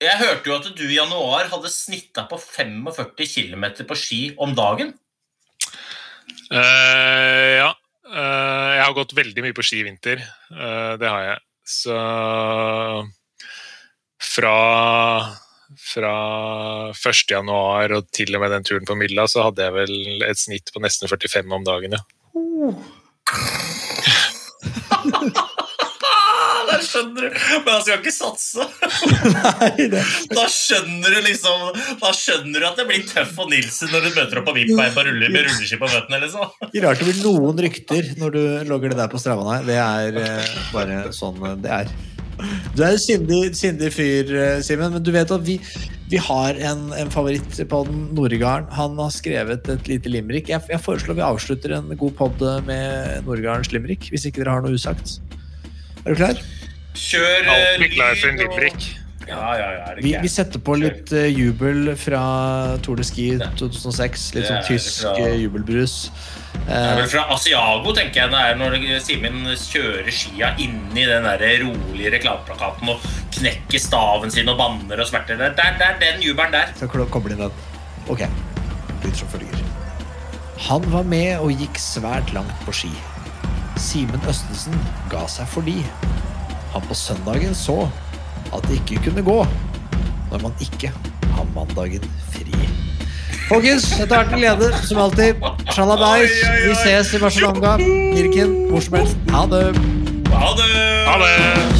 Jeg hørte jo at du i januar hadde snitta på 45 km på ski om dagen. Uh, ja. Uh, jeg har gått veldig mye på ski i vinter. Uh, det har jeg. Så fra, fra 1. januar og til og med den turen på Milla, så hadde jeg vel et snitt på nesten 45 om dagen, ja. Der skjønner du. Men han skal ikke satse. Nei, det... Da skjønner du liksom Da skjønner du at det blir tøff og Nilsen når du møter opp på rulle, med rulleski på føttene. Liksom. Ikke rart det blir noen rykter når du logger det der på Strava. Nei, det er eh, bare sånn eh, det er. Du er en sindig, sindig fyr, eh, Simen, men du vet at vi, vi har en, en favoritt på den Noregarden. Han har skrevet et lite limerick. Jeg, jeg, foreslår vi avslutter en god pod med Noregardens limerick, hvis ikke dere har noe usagt. Er du klar? Kjør Alltid klar for en limerick. Ja, ja, ja, vi, vi, setter på litt uh, jubel fra Tour de Ski 2006. Litt sånn tysk fra, uh, jubelbrus. Uh, det er vel fra Asiago, tenker jeg, det er når Simen kjører skia inni den der rolige reklameplakaten og knekker staven sin og banner og smerter. Det er, det er den jubelen der. Så kobler inn den. Ok. Lyder som følger. Han var med og gikk svært langt på ski. Simen Østensen ga seg fordi han på søndagen så at det ikke kunne gå når man ikke har mandagen fri. Folkens, dette har vært en glede, som alltid. Shalabais. Vi ses i Barcelona, Birken, hvor som helst. Ha det. Ha det! Ha det!